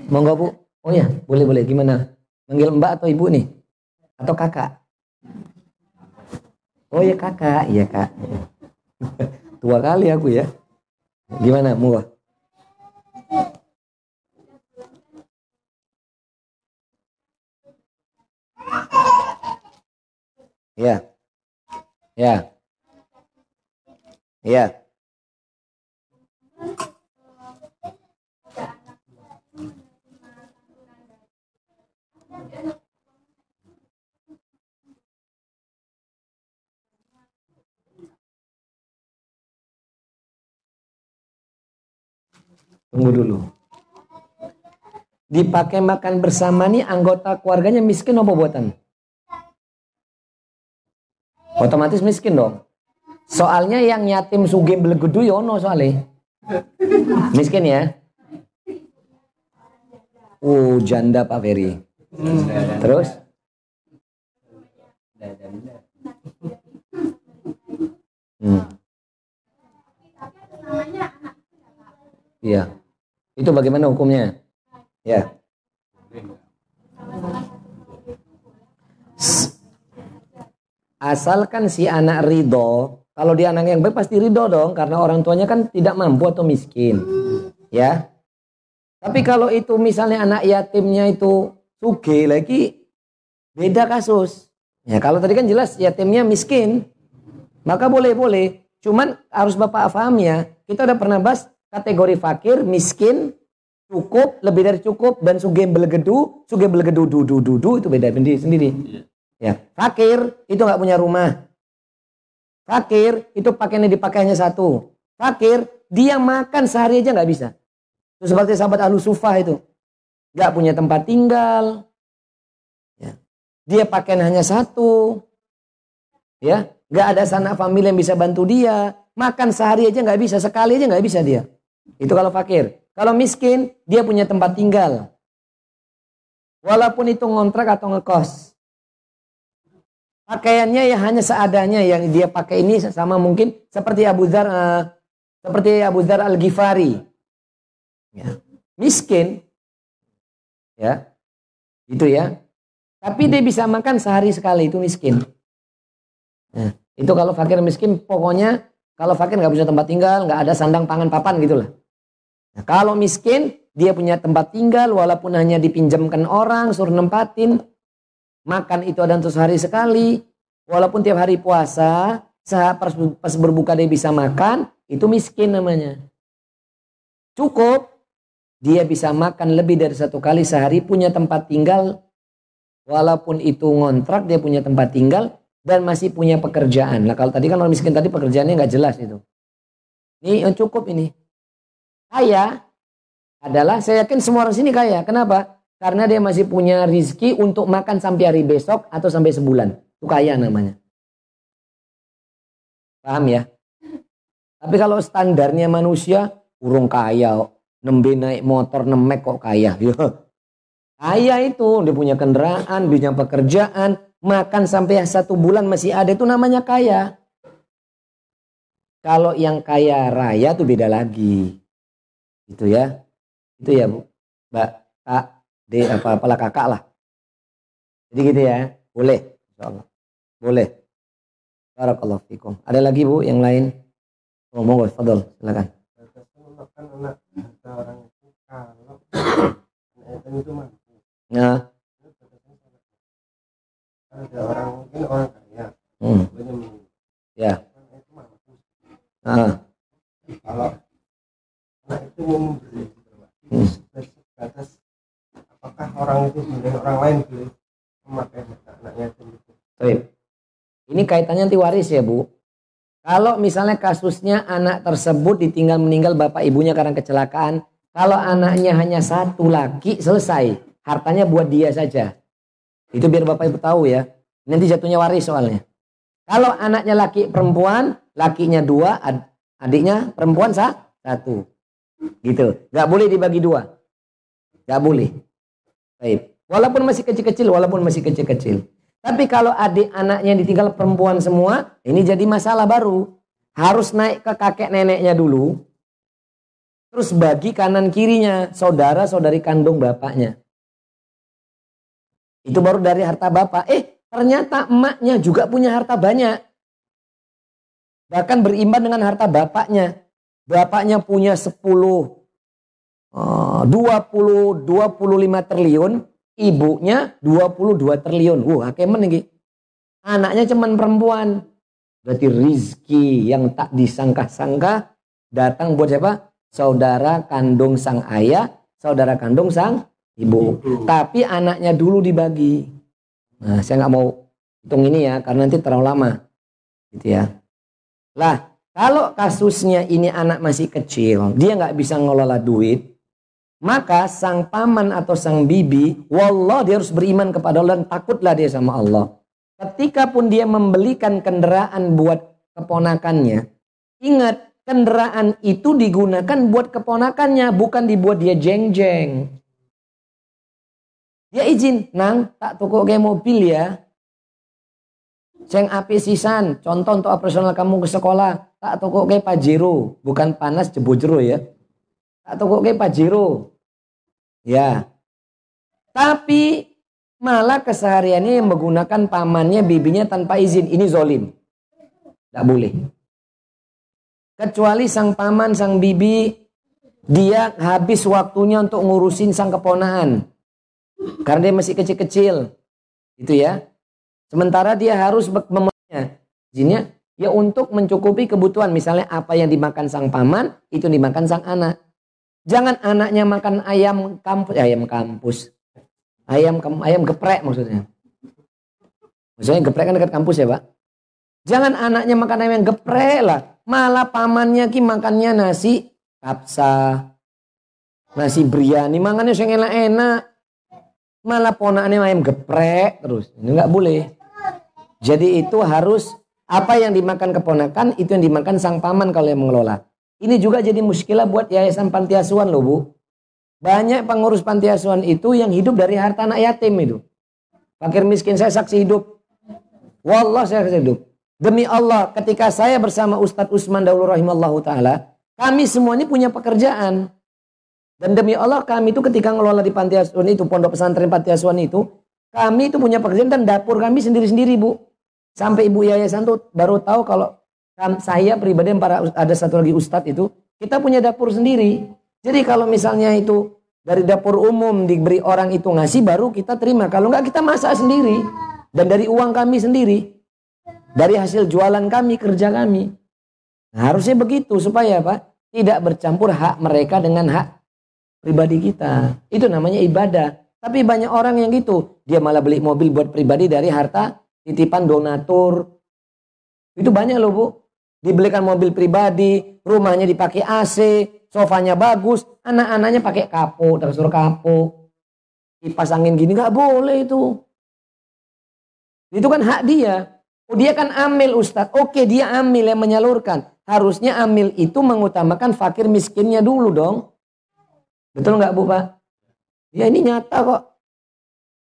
mau nggak bu oh ya boleh boleh gimana manggil mbak atau ibu nih atau kakak oh ya kakak iya kak tua kali aku ya. Gimana mau ya. Ya. Ya Tunggu dulu. Dipakai makan bersama nih anggota keluarganya miskin apa buatan? Otomatis miskin dong. Soalnya yang yatim suge belegedu yono ya soalnya. Miskin ya. Oh, janda Pak Ferry. Terus? Hmm. Iya. Itu bagaimana hukumnya? Ya. Asalkan si anak ridho, kalau dia anak yang baik pasti ridho dong, karena orang tuanya kan tidak mampu atau miskin. Ya. Tapi kalau itu misalnya anak yatimnya itu suge lagi, beda kasus. Ya kalau tadi kan jelas yatimnya miskin, maka boleh-boleh. Cuman harus Bapak paham ya, kita udah pernah bahas kategori fakir, miskin, cukup, lebih dari cukup, dan suge belegedu, suge belegedu du du du du itu beda sendiri. sendiri. Iya. Ya, fakir itu nggak punya rumah. Fakir itu pakaiannya dipakai hanya satu. Fakir dia makan sehari aja nggak bisa. Itu seperti sahabat Ahlu Sufah itu. Nggak punya tempat tinggal. Ya. Dia pakaian hanya satu. Ya, nggak ada sanak famili yang bisa bantu dia. Makan sehari aja nggak bisa, sekali aja nggak bisa dia. Itu kalau fakir. Kalau miskin, dia punya tempat tinggal. Walaupun itu ngontrak atau ngekos. Pakaiannya ya hanya seadanya yang dia pakai ini sama mungkin seperti Abu Dhar uh, seperti Abu Dhar Al-Ghifari. Ya. Miskin. Ya. Itu ya. Tapi dia bisa makan sehari sekali itu miskin. Nah, itu kalau fakir miskin pokoknya kalau fakir nggak punya tempat tinggal, nggak ada sandang pangan papan gitulah. Nah, kalau miskin, dia punya tempat tinggal walaupun hanya dipinjamkan orang, suruh nempatin. Makan itu ada untuk sehari sekali. Walaupun tiap hari puasa, saat pas berbuka dia bisa makan, itu miskin namanya. Cukup, dia bisa makan lebih dari satu kali sehari, punya tempat tinggal. Walaupun itu ngontrak, dia punya tempat tinggal dan masih punya pekerjaan. Nah kalau tadi kan orang miskin tadi pekerjaannya nggak jelas itu. Ini yang cukup ini. Kaya adalah saya yakin semua orang sini kaya. Kenapa? Karena dia masih punya rizki untuk makan sampai hari besok atau sampai sebulan. Itu kaya namanya. Paham ya? Tapi kalau standarnya manusia, urung kaya. Nembe naik motor, nemek kok kaya. Kaya itu, dia punya kendaraan, punya pekerjaan, makan sampai satu bulan masih ada itu namanya kaya. Kalau yang kaya raya tuh beda lagi. Itu ya. Itu ya Bu. Mbak Kak, D apa apalah kakak lah. Jadi gitu ya. Boleh. Insyaallah. Boleh. Barakallahu fikum. Ada lagi Bu yang lain? Oh, monggo, fadol, silakan. kalau ada orang mungkin orang kaya hmm, ya. Ah, kalau anak itu mau membeli. Hmm. sebatas apakah orang itu boleh orang lain boleh memakai mata anak yatim itu baik. Ini kaitannya nanti waris ya, Bu. Kalau misalnya kasusnya anak tersebut ditinggal meninggal bapak ibunya karena kecelakaan, kalau anaknya hanya satu laki, selesai. Hartanya buat dia saja. Itu biar bapak ibu tahu ya. Nanti jatuhnya waris soalnya. Kalau anaknya laki perempuan, lakinya dua, ad- adiknya perempuan sah, satu. Gitu. Gak boleh dibagi dua. Gak boleh. Baik. Walaupun masih kecil-kecil, walaupun masih kecil-kecil. Tapi kalau adik anaknya ditinggal perempuan semua, ini jadi masalah baru. Harus naik ke kakek neneknya dulu. Terus bagi kanan kirinya, saudara saudari kandung bapaknya. Itu baru dari harta bapak. Eh, ternyata emaknya juga punya harta banyak. Bahkan berimbang dengan harta bapaknya. Bapaknya punya 10, eh, 20, 25 triliun. Ibunya 22 triliun. Wah, kemen ini. Anaknya cuman perempuan. Berarti rizki yang tak disangka-sangka datang buat siapa? Saudara kandung sang ayah, saudara kandung sang ibu. Tapi anaknya dulu dibagi. Nah, saya nggak mau hitung ini ya, karena nanti terlalu lama. Gitu ya. Lah, kalau kasusnya ini anak masih kecil, dia nggak bisa ngelola duit, maka sang paman atau sang bibi, wallah dia harus beriman kepada Allah dan takutlah dia sama Allah. Ketika pun dia membelikan kendaraan buat keponakannya, ingat kendaraan itu digunakan buat keponakannya, bukan dibuat dia jeng-jeng. Dia izin, nang tak toko kayak mobil ya. Seng api sisan, contoh untuk operasional kamu ke sekolah, tak toko kayak pajero, bukan panas jebojero ya. Tak toko kayak pajero. Ya. Tapi malah kesehariannya yang menggunakan pamannya, bibinya tanpa izin. Ini zolim. Tidak boleh. Kecuali sang paman, sang bibi, dia habis waktunya untuk ngurusin sang keponaan. Karena dia masih kecil-kecil. Itu ya. Sementara dia harus memenuhinya. Izinnya ya untuk mencukupi kebutuhan. Misalnya apa yang dimakan sang paman, itu dimakan sang anak. Jangan anaknya makan ayam kampus, eh, ayam kampus. Ayam ayam geprek maksudnya. Maksudnya geprek kan dekat kampus ya, Pak. Jangan anaknya makan ayam yang geprek lah. Malah pamannya ki makannya nasi kapsa, nasi biryani, makannya yang enak-enak. Malah ponakannya ayam geprek terus. Ini nggak boleh. Jadi itu harus apa yang dimakan keponakan itu yang dimakan sang paman kalau yang mengelola. Ini juga jadi muskilah buat yayasan panti asuhan loh bu. Banyak pengurus panti asuhan itu yang hidup dari harta anak yatim itu. Fakir miskin saya saksi hidup. Wallah saya saksi hidup. Demi Allah ketika saya bersama Ustadz Usman Daulur Rahimallahu Ta'ala. Kami semua ini punya pekerjaan. Dan demi Allah kami itu ketika ngelola di panti asuhan itu. Pondok pesantren panti asuhan itu. Kami itu punya pekerjaan dan dapur kami sendiri-sendiri bu. Sampai ibu yayasan tuh baru tahu kalau saya pribadi para ada satu lagi ustadz itu kita punya dapur sendiri. Jadi kalau misalnya itu dari dapur umum diberi orang itu ngasih baru kita terima. Kalau enggak kita masak sendiri dan dari uang kami sendiri. Dari hasil jualan kami, kerja kami. Nah, harusnya begitu supaya apa? Tidak bercampur hak mereka dengan hak pribadi kita. Itu namanya ibadah. Tapi banyak orang yang gitu. Dia malah beli mobil buat pribadi dari harta titipan donatur. Itu banyak loh bu. Dibelikan mobil pribadi, rumahnya dipakai AC, sofanya bagus, anak-anaknya pakai kapuk, tersuruh kapuk. Kipas angin gini nggak boleh itu. Itu kan hak dia. Oh, dia kan amil Ustadz. Oke dia amil yang menyalurkan. Harusnya amil itu mengutamakan fakir miskinnya dulu dong. Betul nggak Bu Pak? Ya ini nyata kok.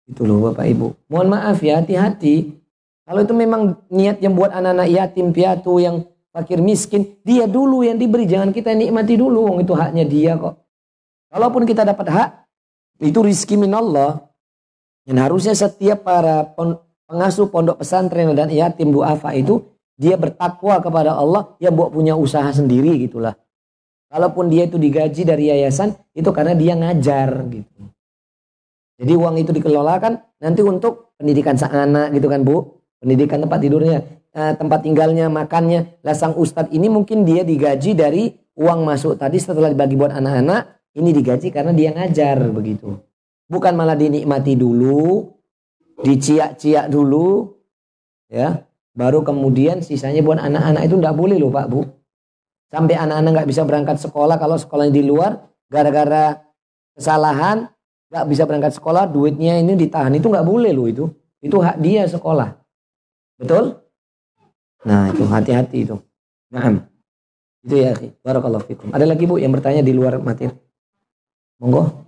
Itu loh Bapak Ibu. Mohon maaf ya hati-hati. Kalau itu memang niat yang buat anak-anak yatim piatu yang fakir miskin, dia dulu yang diberi, jangan kita nikmati dulu, itu haknya dia kok. Kalaupun kita dapat hak, itu rizki minallah. Dan harusnya setiap para pengasuh pondok pesantren dan yatim duafa itu dia bertakwa kepada Allah, yang buat punya usaha sendiri gitulah. Kalaupun dia itu digaji dari yayasan, itu karena dia ngajar gitu. Jadi uang itu dikelolakan nanti untuk pendidikan sang anak gitu kan Bu. Pendidikan tempat tidurnya, eh, tempat tinggalnya, makannya. Lah sang ustadz ini mungkin dia digaji dari uang masuk tadi setelah dibagi buat anak-anak, ini digaji karena dia ngajar begitu. Bukan malah dinikmati dulu, diciak-ciak dulu, ya. Baru kemudian sisanya buat anak-anak itu enggak boleh loh Pak Bu. Sampai anak-anak nggak bisa berangkat sekolah kalau sekolahnya di luar gara-gara kesalahan nggak bisa berangkat sekolah duitnya ini ditahan. Itu nggak boleh loh itu. Itu hak dia sekolah. Betul? Nah itu hati-hati itu. Nah itu ya barakallahu fikum. Ada lagi bu yang bertanya di luar materi monggo.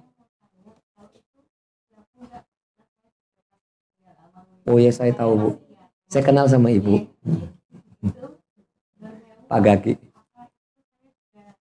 Oh ya saya tahu bu. Saya kenal sama ibu. Pak Gaki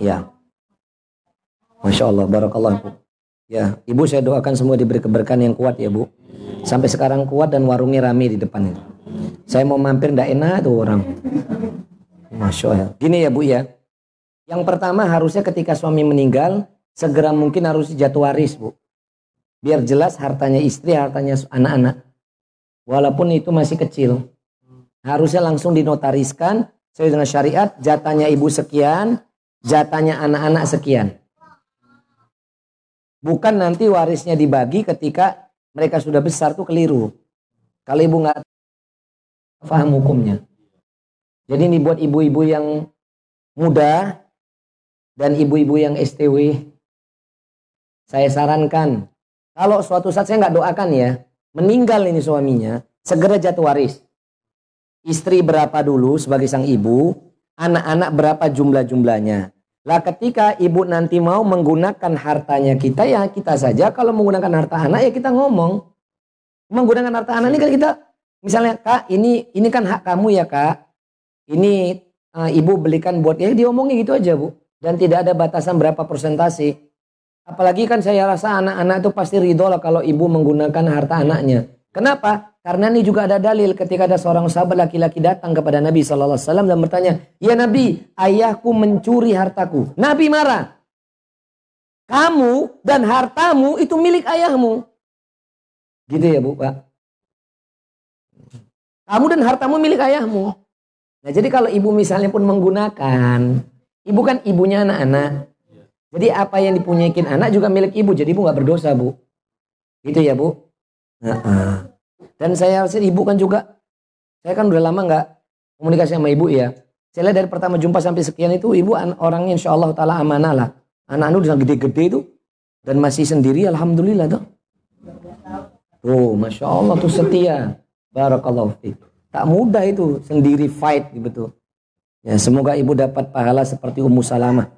Ya. Masya Allah, barakallah Bu. Ya, Ibu saya doakan semua diberi keberkahan yang kuat ya Bu. Sampai sekarang kuat dan warungnya rame di depan itu. Saya mau mampir ndak enak tuh orang. Masya Allah. Gini ya Bu ya. Yang pertama harusnya ketika suami meninggal, segera mungkin harus jatuh waris Bu. Biar jelas hartanya istri, hartanya anak-anak. Walaupun itu masih kecil. Harusnya langsung dinotariskan sesuai dengan syariat, jatahnya ibu sekian, jatahnya anak-anak sekian. Bukan nanti warisnya dibagi ketika mereka sudah besar tuh keliru. Kalau ibu nggak paham hukumnya. Jadi ini buat ibu-ibu yang muda dan ibu-ibu yang STW. Saya sarankan, kalau suatu saat saya nggak doakan ya, meninggal ini suaminya, segera jatuh waris. Istri berapa dulu sebagai sang ibu, anak-anak berapa jumlah-jumlahnya. Lah ketika ibu nanti mau menggunakan hartanya kita ya kita saja kalau menggunakan harta anak ya kita ngomong. Menggunakan harta anak ini kan kita misalnya kak ini ini kan hak kamu ya kak. Ini uh, ibu belikan buat ya diomongin gitu aja bu. Dan tidak ada batasan berapa persentase. Apalagi kan saya rasa anak-anak itu pasti ridho lah kalau ibu menggunakan harta anaknya. Kenapa? Karena ini juga ada dalil ketika ada seorang sahabat laki-laki datang kepada Nabi Wasallam dan bertanya, ya Nabi, ayahku mencuri hartaku. Nabi marah. Kamu dan hartamu itu milik ayahmu. Gitu ya bu, pak. Kamu dan hartamu milik ayahmu. Nah jadi kalau ibu misalnya pun menggunakan, ibu kan ibunya anak-anak. Jadi apa yang dipunyaikin anak juga milik ibu. Jadi ibu nggak berdosa bu. Gitu ya bu. Nah. Dan saya ibu kan juga, saya kan udah lama nggak komunikasi sama ibu ya. Saya lihat dari pertama jumpa sampai sekian itu ibu orangnya insya Allah taala amanah lah. Anak-anak udah gede-gede itu dan masih sendiri alhamdulillah tuh. Tuh, masya Allah tuh setia. Barakallahu fiik. Tak mudah itu sendiri fight gitu. Ya, semoga ibu dapat pahala seperti Ummu Salamah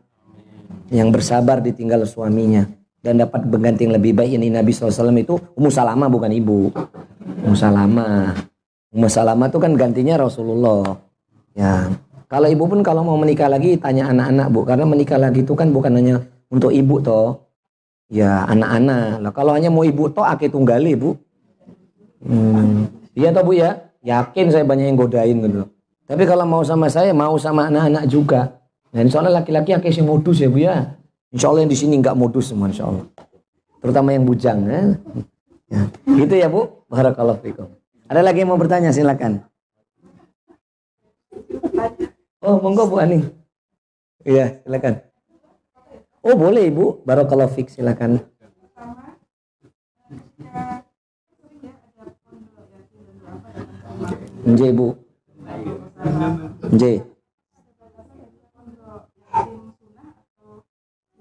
yang bersabar ditinggal suaminya dan dapat berganti yang lebih baik ini Nabi SAW itu Ummu Salamah bukan ibu Ummu Salamah. Ummu Salamah itu kan gantinya Rasulullah. Ya. Kalau ibu pun kalau mau menikah lagi tanya anak-anak bu, karena menikah lagi itu kan bukan hanya untuk ibu toh, ya anak-anak. Lah kalau hanya mau ibu toh akeh tunggali bu. Hmm. Iya toh bu ya, yakin saya banyak yang godain gitu. Tapi kalau mau sama saya mau sama anak-anak juga. Dan soalnya laki-laki akeh sih modus ya bu ya. Insya Allah yang di sini nggak modus semua insya Allah. Terutama yang bujang ya. ya. Gitu ya bu. Barakallahu fikum. Ada lagi yang mau bertanya silakan. Oh, monggo Bu Ani. Iya, silakan. Oh, boleh Ibu. Barakallahu fik, silakan. Nje, Bu. Nje.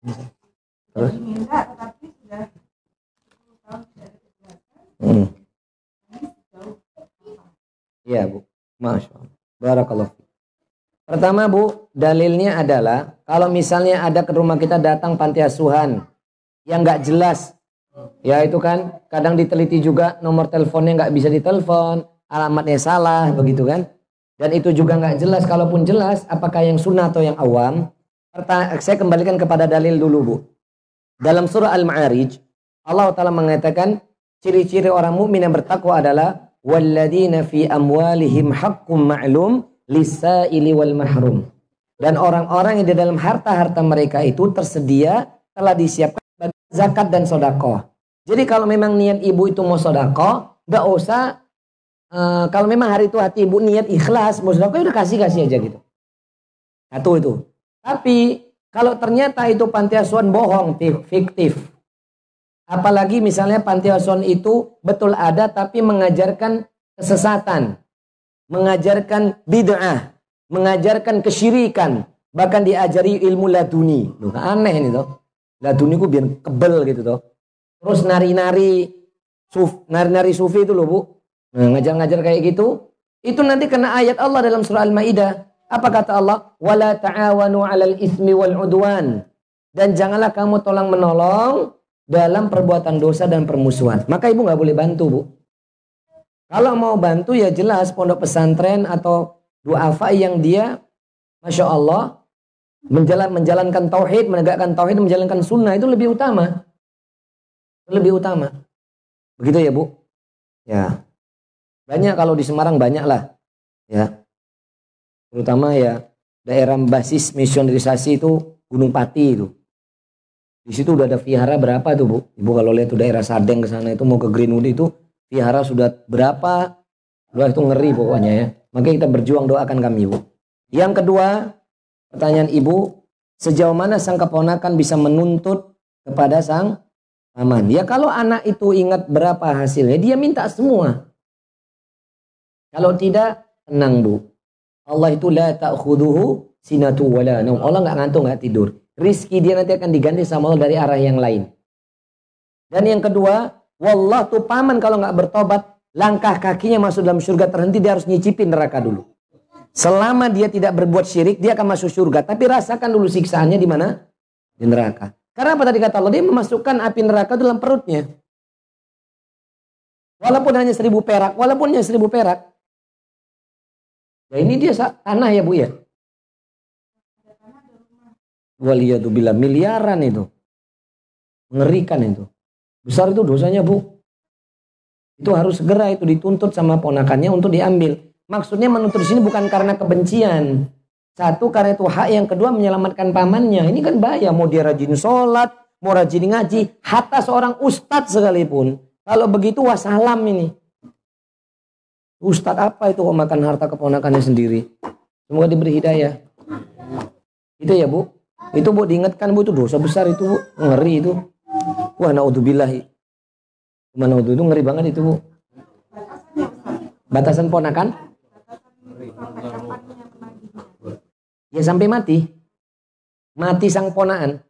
Terus? Diminta tetapi sudah 10 tahun tidak ada kejelasan. Hmm. Iya Bu. Masya Allah. Barakallah. Pertama Bu, dalilnya adalah kalau misalnya ada ke rumah kita datang panti asuhan yang nggak jelas, ya itu kan kadang diteliti juga nomor teleponnya nggak bisa ditelepon, alamatnya salah, begitu kan? Dan itu juga nggak jelas. Kalaupun jelas, apakah yang sunnah atau yang awam? Saya kembalikan kepada dalil dulu Bu. Dalam surah Al-Ma'arij, Allah Taala mengatakan ciri-ciri orang mukmin yang bertakwa adalah walladzina fi amwalihim haqqum ma'lum lisaili wal mahrum. Dan orang-orang yang di dalam harta-harta mereka itu tersedia telah disiapkan bagi zakat dan sodako. Jadi kalau memang niat ibu itu mau sodako, nggak usah eh, kalau memang hari itu hati ibu niat ikhlas mau sodako ya udah kasih kasih aja gitu. Satu itu. Tapi kalau ternyata itu panti asuhan bohong, fik- fiktif, Apalagi misalnya panti asuhan itu betul ada tapi mengajarkan kesesatan, mengajarkan bid'ah, mengajarkan kesyirikan, bahkan diajari ilmu laduni. Loh, aneh ini toh. Laduni ku biar kebel gitu toh. Terus nari-nari suf, nari-nari sufi itu loh Bu. Nah, ngajar-ngajar kayak gitu, itu nanti kena ayat Allah dalam surah Al-Maidah. Apa kata Allah? Wala ta'awanu 'alal ismi wal 'udwan. Dan janganlah kamu tolong menolong dalam perbuatan dosa dan permusuhan. Maka ibu nggak boleh bantu bu. Kalau mau bantu ya jelas pondok pesantren atau duafa yang dia, masya Allah, menjalan menjalankan tauhid, menegakkan tauhid, menjalankan sunnah itu lebih utama, lebih utama. Begitu ya bu? Ya, banyak kalau di Semarang banyak lah, ya. Terutama ya daerah basis misionerisasi itu Gunung Pati itu. Di situ udah ada vihara berapa tuh bu? Ibu kalau lihat tuh daerah Sadeng ke sana itu mau ke Greenwood itu vihara sudah berapa? Wah itu ngeri pokoknya ya. Makanya kita berjuang doakan kami bu. Yang kedua pertanyaan ibu sejauh mana sang keponakan bisa menuntut kepada sang paman? Ya kalau anak itu ingat berapa hasilnya dia minta semua. Kalau tidak tenang bu. Allah itu la ta'khuduhu sinatu wala naum. Allah nggak ngantuk nggak tidur rizki dia nanti akan diganti sama Allah dari arah yang lain. Dan yang kedua, wallah tuh paman kalau nggak bertobat, langkah kakinya masuk dalam surga terhenti dia harus nyicipin neraka dulu. Selama dia tidak berbuat syirik, dia akan masuk surga. Tapi rasakan dulu siksaannya di mana? Di neraka. Karena apa tadi kata Allah? Dia memasukkan api neraka dalam perutnya. Walaupun hanya seribu perak, walaupun hanya seribu perak. Ya ini dia tanah ya bu ya. Waliyadzubillah miliaran itu. Mengerikan itu. Besar itu dosanya bu. Itu harus segera itu dituntut sama ponakannya untuk diambil. Maksudnya menuntut sini bukan karena kebencian. Satu karena itu hak yang kedua menyelamatkan pamannya. Ini kan bahaya. Mau dia rajin sholat, mau rajin ngaji. Hatta seorang ustadz sekalipun. Kalau begitu wassalam ini. Ustadz apa itu kok makan harta keponakannya sendiri. Semoga diberi hidayah. Itu ya bu. Itu bu diingatkan bu itu dosa besar itu bu. Ngeri itu. Wah naudzubillahi. Mana itu ngeri banget itu bu. Batasan ponakan? Ya sampai mati. Mati sang ponaan.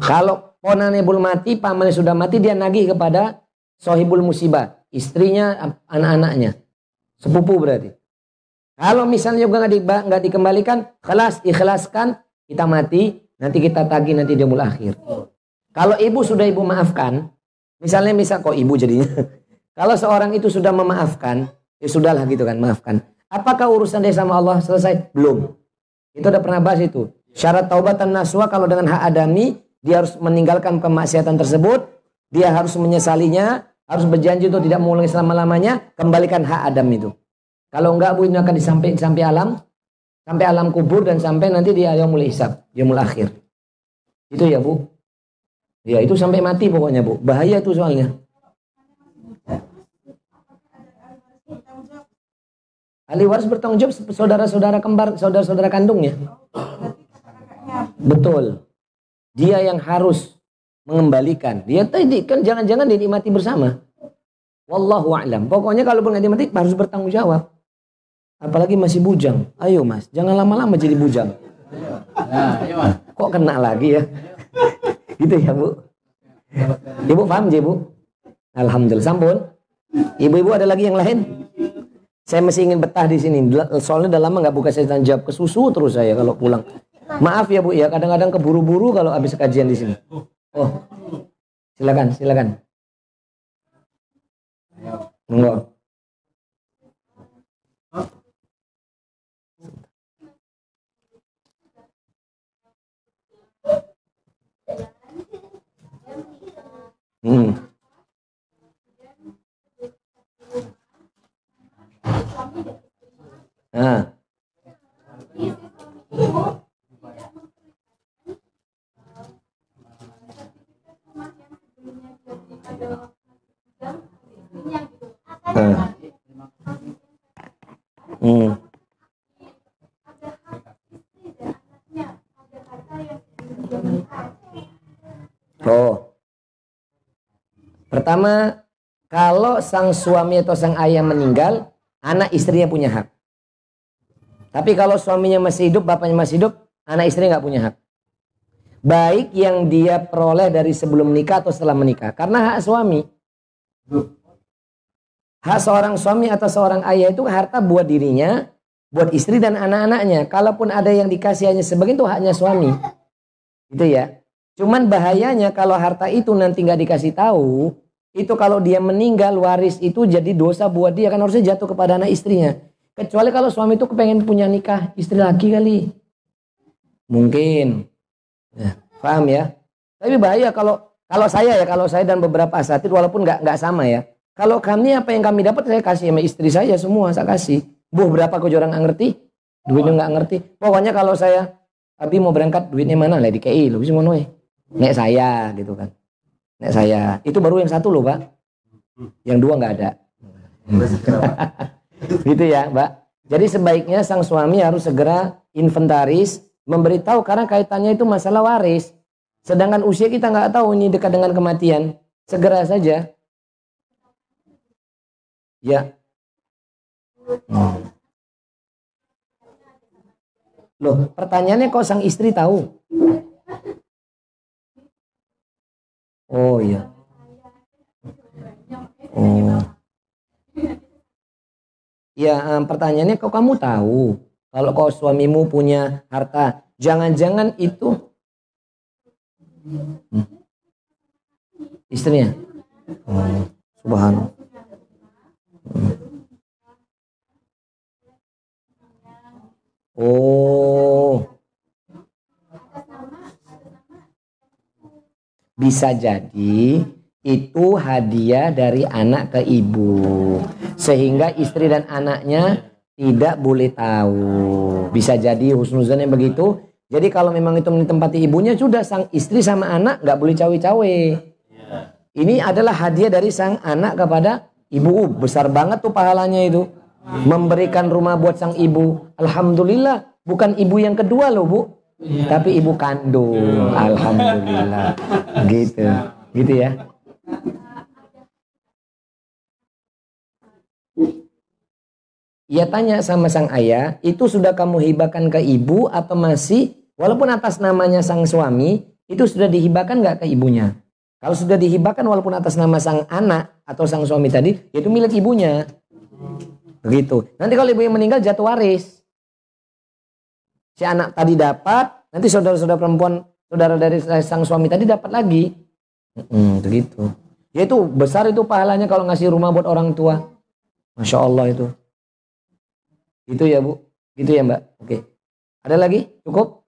Kalau ponannya belum mati, pamannya sudah mati, dia nagih kepada sohibul musibah. Istrinya, anak-anaknya. Sepupu berarti. Kalau misalnya juga nggak di, dikembalikan, kelas ikhlaskan, kita mati, nanti kita tagih nanti dia mulai akhir. Kalau ibu sudah ibu maafkan, misalnya misal kok ibu jadinya, kalau seorang itu sudah memaafkan, ya sudahlah gitu kan, maafkan. Apakah urusan dia sama Allah selesai? Belum. Itu udah pernah bahas itu. Syarat taubatan naswa kalau dengan hak adami, dia harus meninggalkan kemaksiatan tersebut, dia harus menyesalinya, harus berjanji untuk tidak mengulangi selama-lamanya, kembalikan hak Adam itu. Kalau enggak bu ini akan disampai sampai alam, sampai alam kubur dan sampai nanti di yaumul hisab, yaumul akhir. Itu ya bu. Ya itu sampai mati pokoknya bu. Bahaya itu soalnya. Ahli waris bertanggung jawab saudara-saudara kembar, saudara-saudara kandungnya. Betul. Dia yang harus mengembalikan. Dia tadi kan jangan-jangan dinikmati bersama. Wallahu a'lam. Pokoknya kalau nggak dimetik harus bertanggung jawab. Apalagi masih bujang. Ayo mas, jangan lama-lama jadi bujang. Nah. Kok kena lagi ya? gitu ya bu. Ibu paham ya bu? Alhamdulillah. Sampun. Ibu-ibu ada lagi yang lain? Saya masih ingin betah di sini. Soalnya udah lama nggak buka saya jawab ke susu terus saya kalau pulang. Maaf ya bu ya, kadang-kadang keburu-buru kalau habis kajian di sini. Oh, silakan, silakan. Monggo. Hmm. Nah. Pertama, kalau sang suami atau sang ayah meninggal, anak istrinya punya hak. Tapi kalau suaminya masih hidup, bapaknya masih hidup, anak istrinya nggak punya hak. Baik yang dia peroleh dari sebelum menikah atau setelah menikah. Karena hak suami. Hak seorang suami atau seorang ayah itu harta buat dirinya, buat istri dan anak-anaknya. Kalaupun ada yang dikasih hanya sebagian itu haknya suami. Itu ya. Cuman bahayanya kalau harta itu nanti nggak dikasih tahu, itu kalau dia meninggal waris itu jadi dosa buat dia kan harusnya jatuh kepada anak istrinya. Kecuali kalau suami itu kepengen punya nikah istri lagi kali. Mungkin. Ya, paham ya? Tapi bahaya kalau kalau saya ya kalau saya dan beberapa asatid walaupun nggak nggak sama ya. Kalau kami apa yang kami dapat saya kasih sama istri saya semua saya kasih. Bu berapa kau orang nggak ngerti? Duitnya nggak ngerti. Pokoknya kalau saya Abi mau berangkat duitnya mana lah di KI lo bisa mau Nek saya gitu kan. Nek saya. Itu baru yang satu loh pak. Yang dua nggak ada. gitu ya mbak. Jadi sebaiknya sang suami harus segera inventaris. Memberitahu karena kaitannya itu masalah waris. Sedangkan usia kita nggak tahu ini dekat dengan kematian. Segera saja. Ya. Hmm. Loh, pertanyaannya kok sang istri tahu? Oh iya. Oh. Ya, pertanyaannya kok kamu tahu kalau kau suamimu punya harta, jangan-jangan itu hmm. istrinya. Oh, subhanallah. Hmm. Oh. Bisa jadi itu hadiah dari anak ke ibu. Sehingga istri dan anaknya tidak boleh tahu. Bisa jadi husnuzannya begitu. Jadi kalau memang itu menempati ibunya sudah sang istri sama anak nggak boleh cawe-cawe. Ini adalah hadiah dari sang anak kepada ibu. Besar banget tuh pahalanya itu. Memberikan rumah buat sang ibu. Alhamdulillah. Bukan ibu yang kedua loh bu. Tapi ibu kandung. Alhamdulillah. Gitu. Gitu ya. Ia tanya sama sang ayah, itu sudah kamu hibahkan ke ibu atau masih, walaupun atas namanya sang suami, itu sudah dihibahkan nggak ke ibunya? Kalau sudah dihibahkan walaupun atas nama sang anak atau sang suami tadi, itu milik ibunya. Begitu. Nanti kalau ibunya meninggal jatuh waris. Si anak tadi dapat, nanti saudara-saudara perempuan, saudara dari sang suami tadi dapat lagi. Hmm, begitu. Ya itu besar itu pahalanya kalau ngasih rumah buat orang tua. Masya Allah itu. Itu ya bu. Gitu ya mbak. Oke. Ada lagi? Cukup?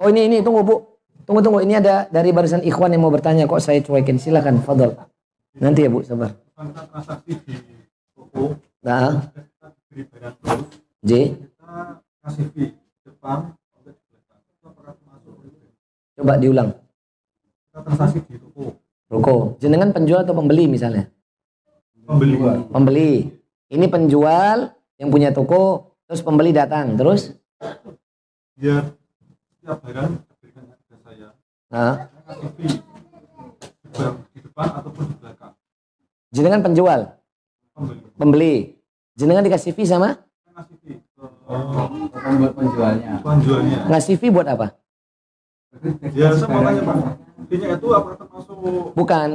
Oh ini ini tunggu bu. Tunggu tunggu. Ini ada dari barisan ikhwan yang mau bertanya. Kok saya cuekin? Silakan. Fadol. Nanti ya bu. Sabar. Nah. terus J. kita kasih itu termasuk Coba diulang. kita transaksi di toko Ruko. Jenengan penjual atau pembeli misalnya? pembeli Pembeli. Ini penjual yang punya toko. Terus pembeli datang. Terus? biar setiap barang diberikan ke saya Nah. di depan ataupun di belakang Jenengan penjual. pembeli. Jenengan dikasih fee sama? Fee Bukan buat penjualnya. penjualnya. Ngasih fee buat apa? Ya saya mau tanya Pak, fee-nya itu apakah termasuk Bukan.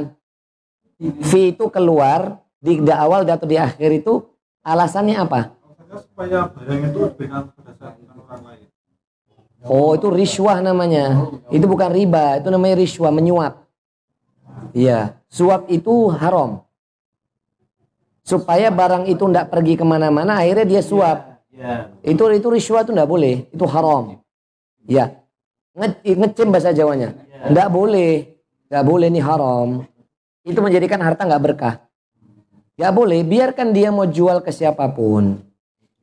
Fee itu keluar di, di awal atau di akhir itu alasannya apa? alasannya supaya barang itu diberikan berdasarkan orang lain? Oh, itu riswah namanya. Itu bukan riba, itu namanya riswah, menyuap. Iya, suap itu haram. Supaya barang itu tidak pergi ke mana-mana, akhirnya dia suap. Ya. Itu itu riswah itu tidak boleh, itu haram. Ya, Nge, ngecem bahasa Jawanya. Tidak boleh, tidak boleh ini haram. Itu menjadikan harta nggak berkah. Nggak boleh, biarkan dia mau jual ke siapa pun.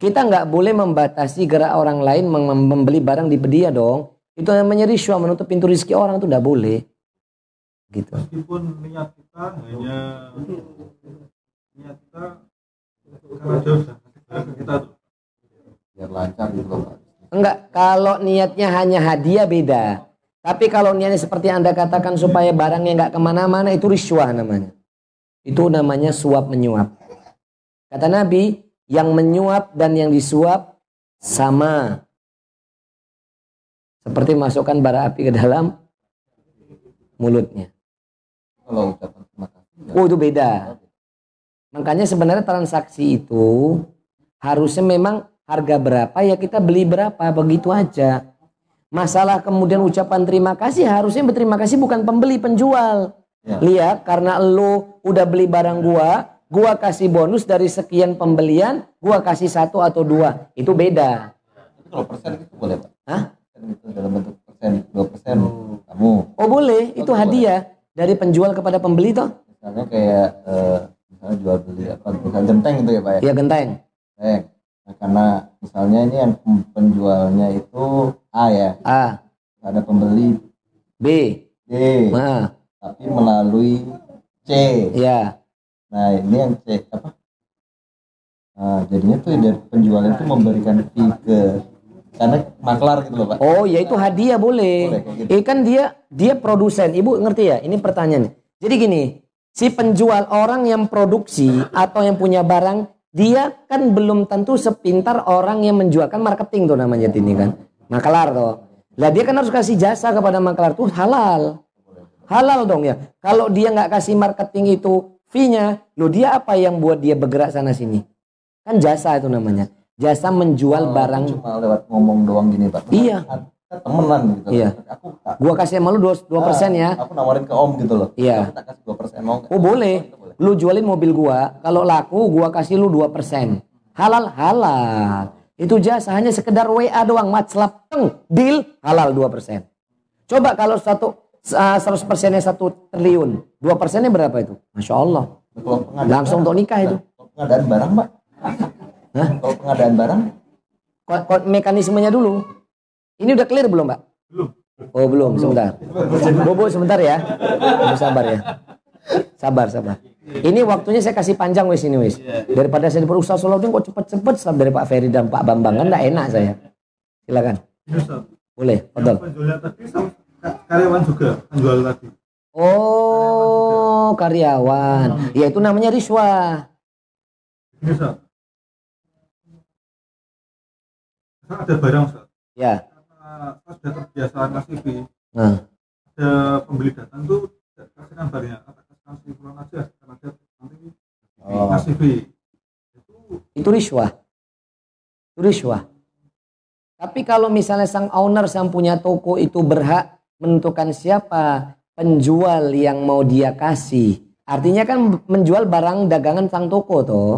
Kita nggak boleh membatasi gerak orang lain mem- mem- membeli barang di dia dong. Itu namanya riswah, menutup pintu rezeki orang itu tidak boleh. Gitu. Meskipun niat kita hanya niat kita karena kita tuh. Biar lancar gitu loh Pak. Enggak, kalau niatnya hanya hadiah beda. Tapi kalau niatnya seperti Anda katakan supaya barangnya nggak ke mana-mana itu riswah namanya. Itu namanya suap menyuap. Kata Nabi, yang menyuap dan yang disuap sama. Seperti masukkan bara api ke dalam mulutnya. kalau ucapan terima kasih ya. Oh itu beda. Makanya sebenarnya transaksi itu harusnya memang harga berapa ya kita beli berapa begitu aja. Masalah kemudian ucapan terima kasih harusnya berterima kasih bukan pembeli penjual. Ya. Lihat karena lo udah beli barang gua, gua kasih bonus dari sekian pembelian, gua kasih satu atau dua. Itu beda. Tapi kalau persen itu boleh Pak Hah? itu dalam bentuk persen dua persen kamu Oh boleh, itu hadiah dari penjual kepada pembeli toh. misalnya kayak eh, misalnya jual beli apa misalnya genteng gitu ya Pak ya Ya genteng. genteng nah, karena misalnya ini yang penjualnya itu A ya A, ada pembeli B, D nah, tapi melalui C ya. nah ini yang C apa nah, jadinya tuh dari penjual itu memberikan fee ke karena maklar gitu loh Pak Oh ya itu hadiah boleh. Boleh, gitu. Eh kan dia dia produsen. Ibu ngerti ya? Ini pertanyaannya. Jadi gini, si penjual orang yang produksi atau yang punya barang, dia kan belum tentu sepintar orang yang menjual kan marketing tuh namanya ini kan. Maklar tuh. Lah dia kan harus kasih jasa kepada maklar tuh halal. Halal dong ya. Kalau dia nggak kasih marketing itu fee-nya, lo dia apa yang buat dia bergerak sana sini? Kan jasa itu namanya. Jasa menjual Oh, barang cuma lewat ngomong doang gini Pak Iya. Temenan gitu Iya. aku tak gua kasih sama lu 2 persen ya. aku nawarin ke om gitu loh Iya. aku tak kasih dua persen mau? Oh boleh. Boleh. Lu jualin mobil gua, kalau laku gua kasih lu 2%. Halal halal. Itu jasa hanya sekedar WA doang, matslap teng, deal halal 2%. Coba kalau satu uh, 100 persennya satu triliun, 2 persennya berapa itu? Masya Allah. Langsung untuk nikah itu. kalau pengadaan barang Pak Hah? kalau pengadaan barang Ko- ko- Mekanismenya dulu. Ini udah clear belum, Pak? Belum. Oh belum, sebentar. Bobo sebentar ya. Bobo sabar ya. Sabar, sabar. Ini waktunya saya kasih panjang wis ini wis. Daripada saya berusaha Salahuddin kok cepet-cepet setelah dari Pak Ferry dan Pak Bambang kan enggak enak saya. Silakan. Ustaz, Boleh, betul. sama karyawan juga penjual tadi. Oh, karyawan. Ya itu namanya riswah. Ada barang Ustaz, Ya. Sudah terbiasa ngasih fee, Nah. ada pembeli datang tuh tidak kasihkan barangnya, kata kasihkan simpulan aja, karena dia nanti Oh. ngasih fee. Itu Itu riswah. Itu riswah. Tapi kalau misalnya sang owner, sang punya toko itu berhak menentukan siapa penjual yang mau dia kasih. Artinya kan menjual barang dagangan sang toko toh.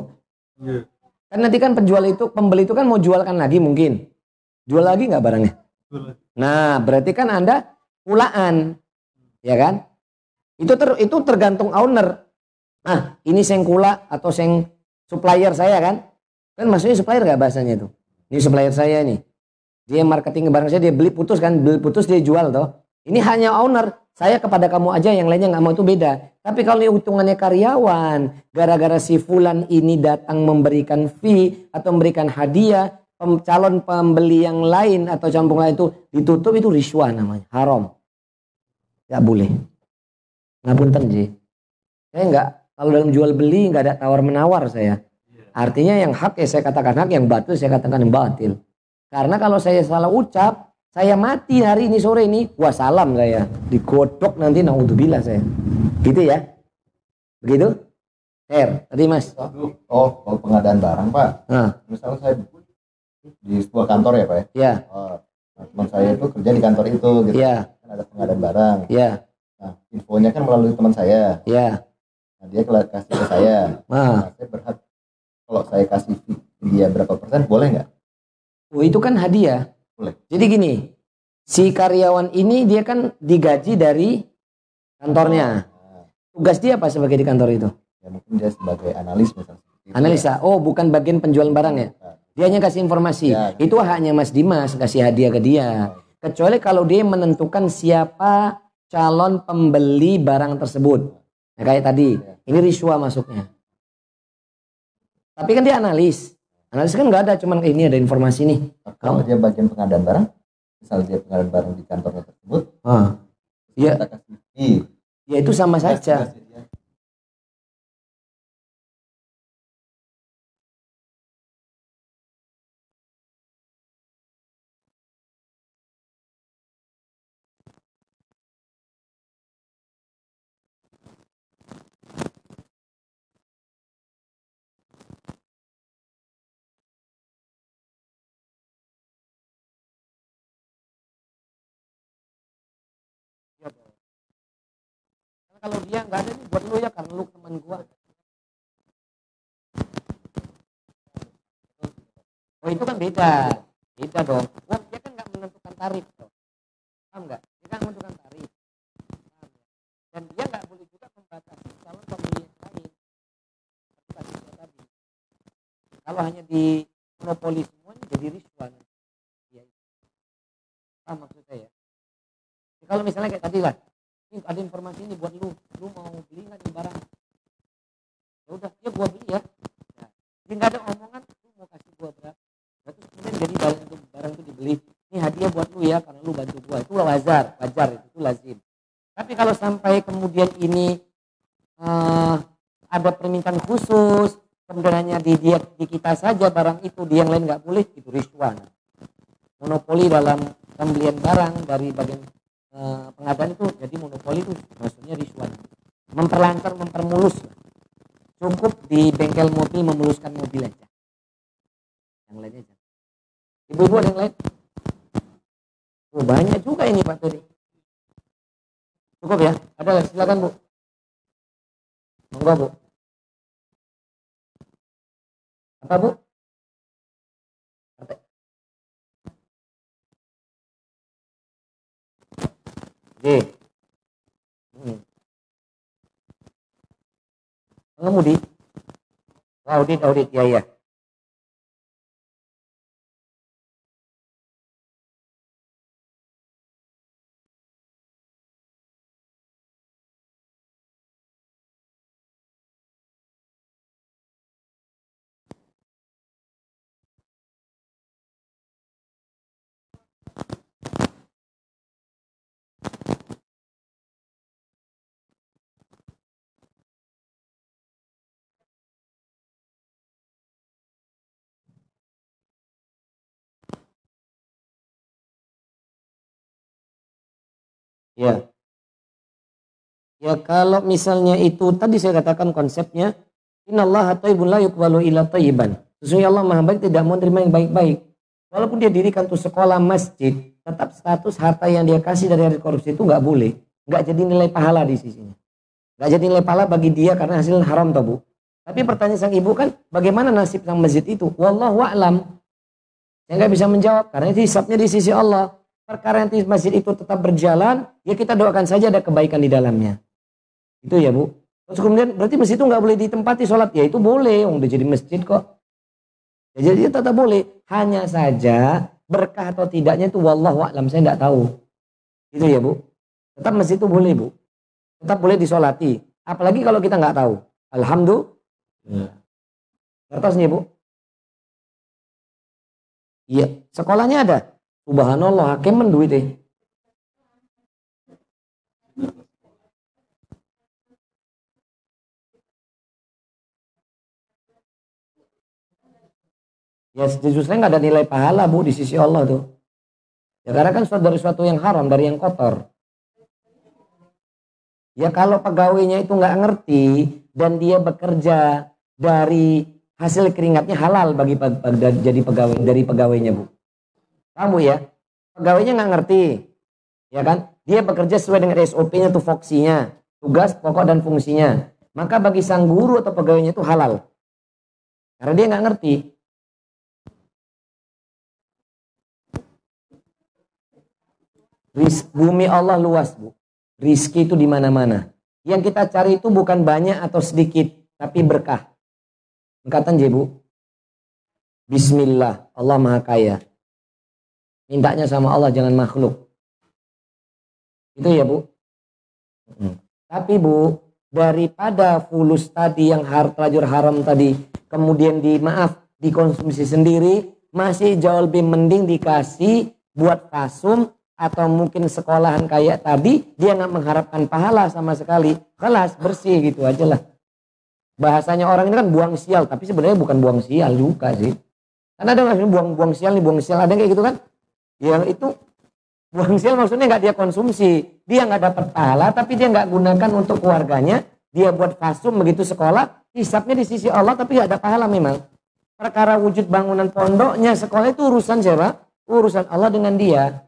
iya, Kan nanti kan penjual itu, pembeli itu kan mau jualkan lagi mungkin. Jual lagi nggak barangnya? Nah, berarti kan Anda pulaan. Ya kan? Itu ter, itu tergantung owner. Nah, ini seng kula atau seng supplier saya kan? Kan maksudnya supplier nggak bahasanya itu? Ini supplier saya nih. Dia marketing barang saya, dia beli putus kan, beli putus dia jual toh. Ini hanya owner. Saya kepada kamu aja, yang lainnya nggak mau itu beda. Tapi kalau ini hitungannya karyawan, gara-gara si Fulan ini datang memberikan fee atau memberikan hadiah, pem- calon pembeli yang lain atau campur lain itu ditutup itu riswah namanya, haram. Nggak boleh. Ngapunten Ji. Saya nggak kalau dalam jual beli nggak ada tawar menawar saya. artinya yang hak ya saya katakan hak, yang batil saya katakan yang batil. Karena kalau saya salah ucap, saya mati hari ini sore ini, wah salam saya. Digodok nanti naudzubillah saya. Gitu ya. Begitu? Her, tadi Mas. Oh, kalau pengadaan barang Pak, Nah, misalnya saya di sebuah kantor ya Pak ya. ya, Oh, nah, teman saya itu kerja di kantor itu gitu. ya, Kan ada pengadaan barang. ya, Nah, infonya kan melalui teman saya. ya. Nah, dia kasih ke saya. Nah, Nah, saya berhak kalau saya kasih dia berapa persen boleh nggak? oh, itu kan hadiah. Boleh. Jadi gini, si karyawan ini dia kan digaji dari kantornya. Nah, Tugas dia apa sebagai di kantor itu? ya mungkin dia sebagai analis misalnya. Analisa. Oh, bukan bagian penjualan barang ya? Nah, Dia hanya kasih informasi. Ya. Itu haknya Mas Dimas kasih hadiah ke dia. Kecuali kalau dia menentukan siapa calon pembeli barang tersebut. Nah, kayak tadi, ini riswa masuknya. Tapi kan dia analis. Analis kan nggak ada, cuman "Eh, ini ada informasi nih. Kalau dia bagian pengadaan barang, misalnya dia pengadaan barang di kantornya tersebut, Ah, Iya. kita kasih fee. ya itu sama saja. Kalau dia nggak ada nih buat lu ya karena lu teman gua. Oh itu kan beda, beda dong. Wah dia kan nggak menentukan tarif dong. Paham nggak? Dia kan menentukan tarif. Paham ya? Dan dia nggak boleh juga membatasi calon yang lain. Tadi. Kalau hanya di monopoli semuanya jadi riswan. Ya, paham maksud saya? Ya, kalau misalnya kayak tadi lah, ini ada informasi ini buat lu, lu mau beli nggak nih barang? Ya udah, ya gua beli ya. Nah, jadi nggak ada omongan, lu mau kasih gua berapa? Terus kemudian jadi barang itu barang itu dibeli, ini hadiah buat lu ya karena lu bantu gua. Itu wajar, wajar itu, lazim. Tapi kalau sampai kemudian ini eh, ada permintaan khusus, kemudian hanya di dia di kita saja barang itu, di yang lain nggak boleh, itu riswan. Monopoli dalam pembelian barang dari bagian eh, itu jadi monopoli itu maksudnya riswan memperlancar mempermulus. Cukup di bengkel mobil memuluskan mobil aja. Yang lainnya jangan. Ibu-ibu ada yang lain? Oh, banyak juga ini Pak Turi cukup ya? Ada silakan Bu. Monggo Bu. Apa Bu Hmm. Pengemudi. Audit, audit, ya ya. Ya. Ya kalau misalnya itu tadi saya katakan konsepnya innallaha thayyibun la yuqbalu illa thayyiban. Sesungguhnya Allah Maha baik tidak mau terima yang baik-baik. Walaupun dia dirikan tuh sekolah masjid, tetap status harta yang dia kasih dari hasil korupsi itu nggak boleh, nggak jadi nilai pahala di sisinya. Nggak jadi nilai pahala bagi dia karena hasil haram toh bu. Tapi pertanyaan sang ibu kan, bagaimana nasib sang masjid itu? Wallahu a'lam. Saya nggak bisa menjawab karena itu hisapnya di sisi Allah. Perkara nanti masjid itu tetap berjalan, ya kita doakan saja ada kebaikan di dalamnya. Itu ya bu. Terus kemudian berarti masjid itu nggak boleh ditempati sholat, ya itu boleh, udah jadi masjid kok. Ya, jadi tetap boleh. Hanya saja berkah atau tidaknya itu wallahu a'lam saya nggak tahu. Itu ya bu. Tetap masjid itu boleh bu. Tetap boleh disolati. Apalagi kalau kita nggak tahu. Alhamdulillah. Kertas nih bu. Iya. Sekolahnya ada. Subhanallah, hakim menduit eh. Ya justru nggak ada nilai pahala bu di sisi Allah tuh. Ya karena kan suatu dari suatu yang haram, dari yang kotor. Ya kalau pegawainya itu nggak ngerti dan dia bekerja dari hasil keringatnya halal bagi pe- jadi pegawai dari pegawainya bu. Kamu ya, pegawainya nggak ngerti, ya kan? Dia bekerja sesuai dengan SOP-nya tuh foksinya, tugas pokok dan fungsinya. Maka bagi sang guru atau pegawainya itu halal, karena dia nggak ngerti. Ris- bumi Allah luas bu, rizki itu di mana-mana. Yang kita cari itu bukan banyak atau sedikit, tapi berkah. Angkatan J bu. Bismillah, Allah Maha Kaya. Mintanya sama Allah jangan makhluk. Itu ya bu. Mm. Tapi bu, daripada fulus tadi yang har terlanjur haram tadi, kemudian di maaf dikonsumsi sendiri, masih jauh lebih mending dikasih buat kasum atau mungkin sekolahan kayak tadi dia nggak mengharapkan pahala sama sekali kelas bersih gitu aja lah bahasanya orang ini kan buang sial tapi sebenarnya bukan buang sial juga sih karena ada nggak buang buang sial nih buang sial ada yang kayak gitu kan yang itu buang sial maksudnya nggak dia konsumsi dia nggak dapat pahala tapi dia nggak gunakan untuk keluarganya dia buat kasum begitu sekolah hisapnya di sisi Allah tapi nggak ada pahala memang perkara wujud bangunan pondoknya sekolah itu urusan siapa urusan Allah dengan dia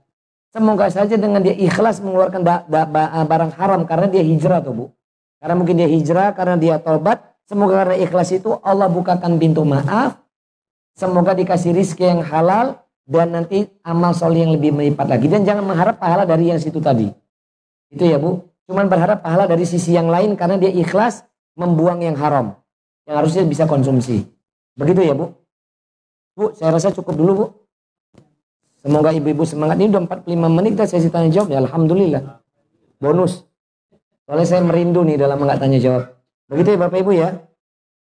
Semoga saja dengan dia ikhlas mengeluarkan da- da- ba- barang haram karena dia hijrah tuh bu. Karena mungkin dia hijrah, karena dia tobat. Semoga karena ikhlas itu Allah bukakan pintu maaf. Semoga dikasih rizki yang halal dan nanti amal soleh yang lebih melipat lagi. Dan jangan mengharap pahala dari yang situ tadi. Itu ya bu. Cuman berharap pahala dari sisi yang lain karena dia ikhlas membuang yang haram. Yang harusnya bisa konsumsi. Begitu ya bu. Bu, saya rasa cukup dulu bu. Semoga ibu-ibu semangat. Ini udah 45 menit dah sesi tanya jawab ya. Alhamdulillah. Bonus. Soalnya saya merindu nih dalam enggak tanya jawab. Begitu ya Bapak Ibu ya.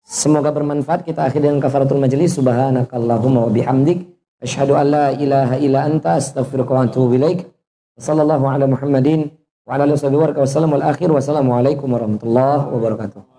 Semoga bermanfaat. Kita akhiri dengan kafaratul majelis. Subhanakallahumma wa bihamdik. Asyhadu an la ilaha illa anta astaghfiruka wa atubu ilaik. Sallallahu ala Muhammadin wa ala alihi wa sahbihi wa sallam wal akhir. Wassalamualaikum warahmatullahi wabarakatuh.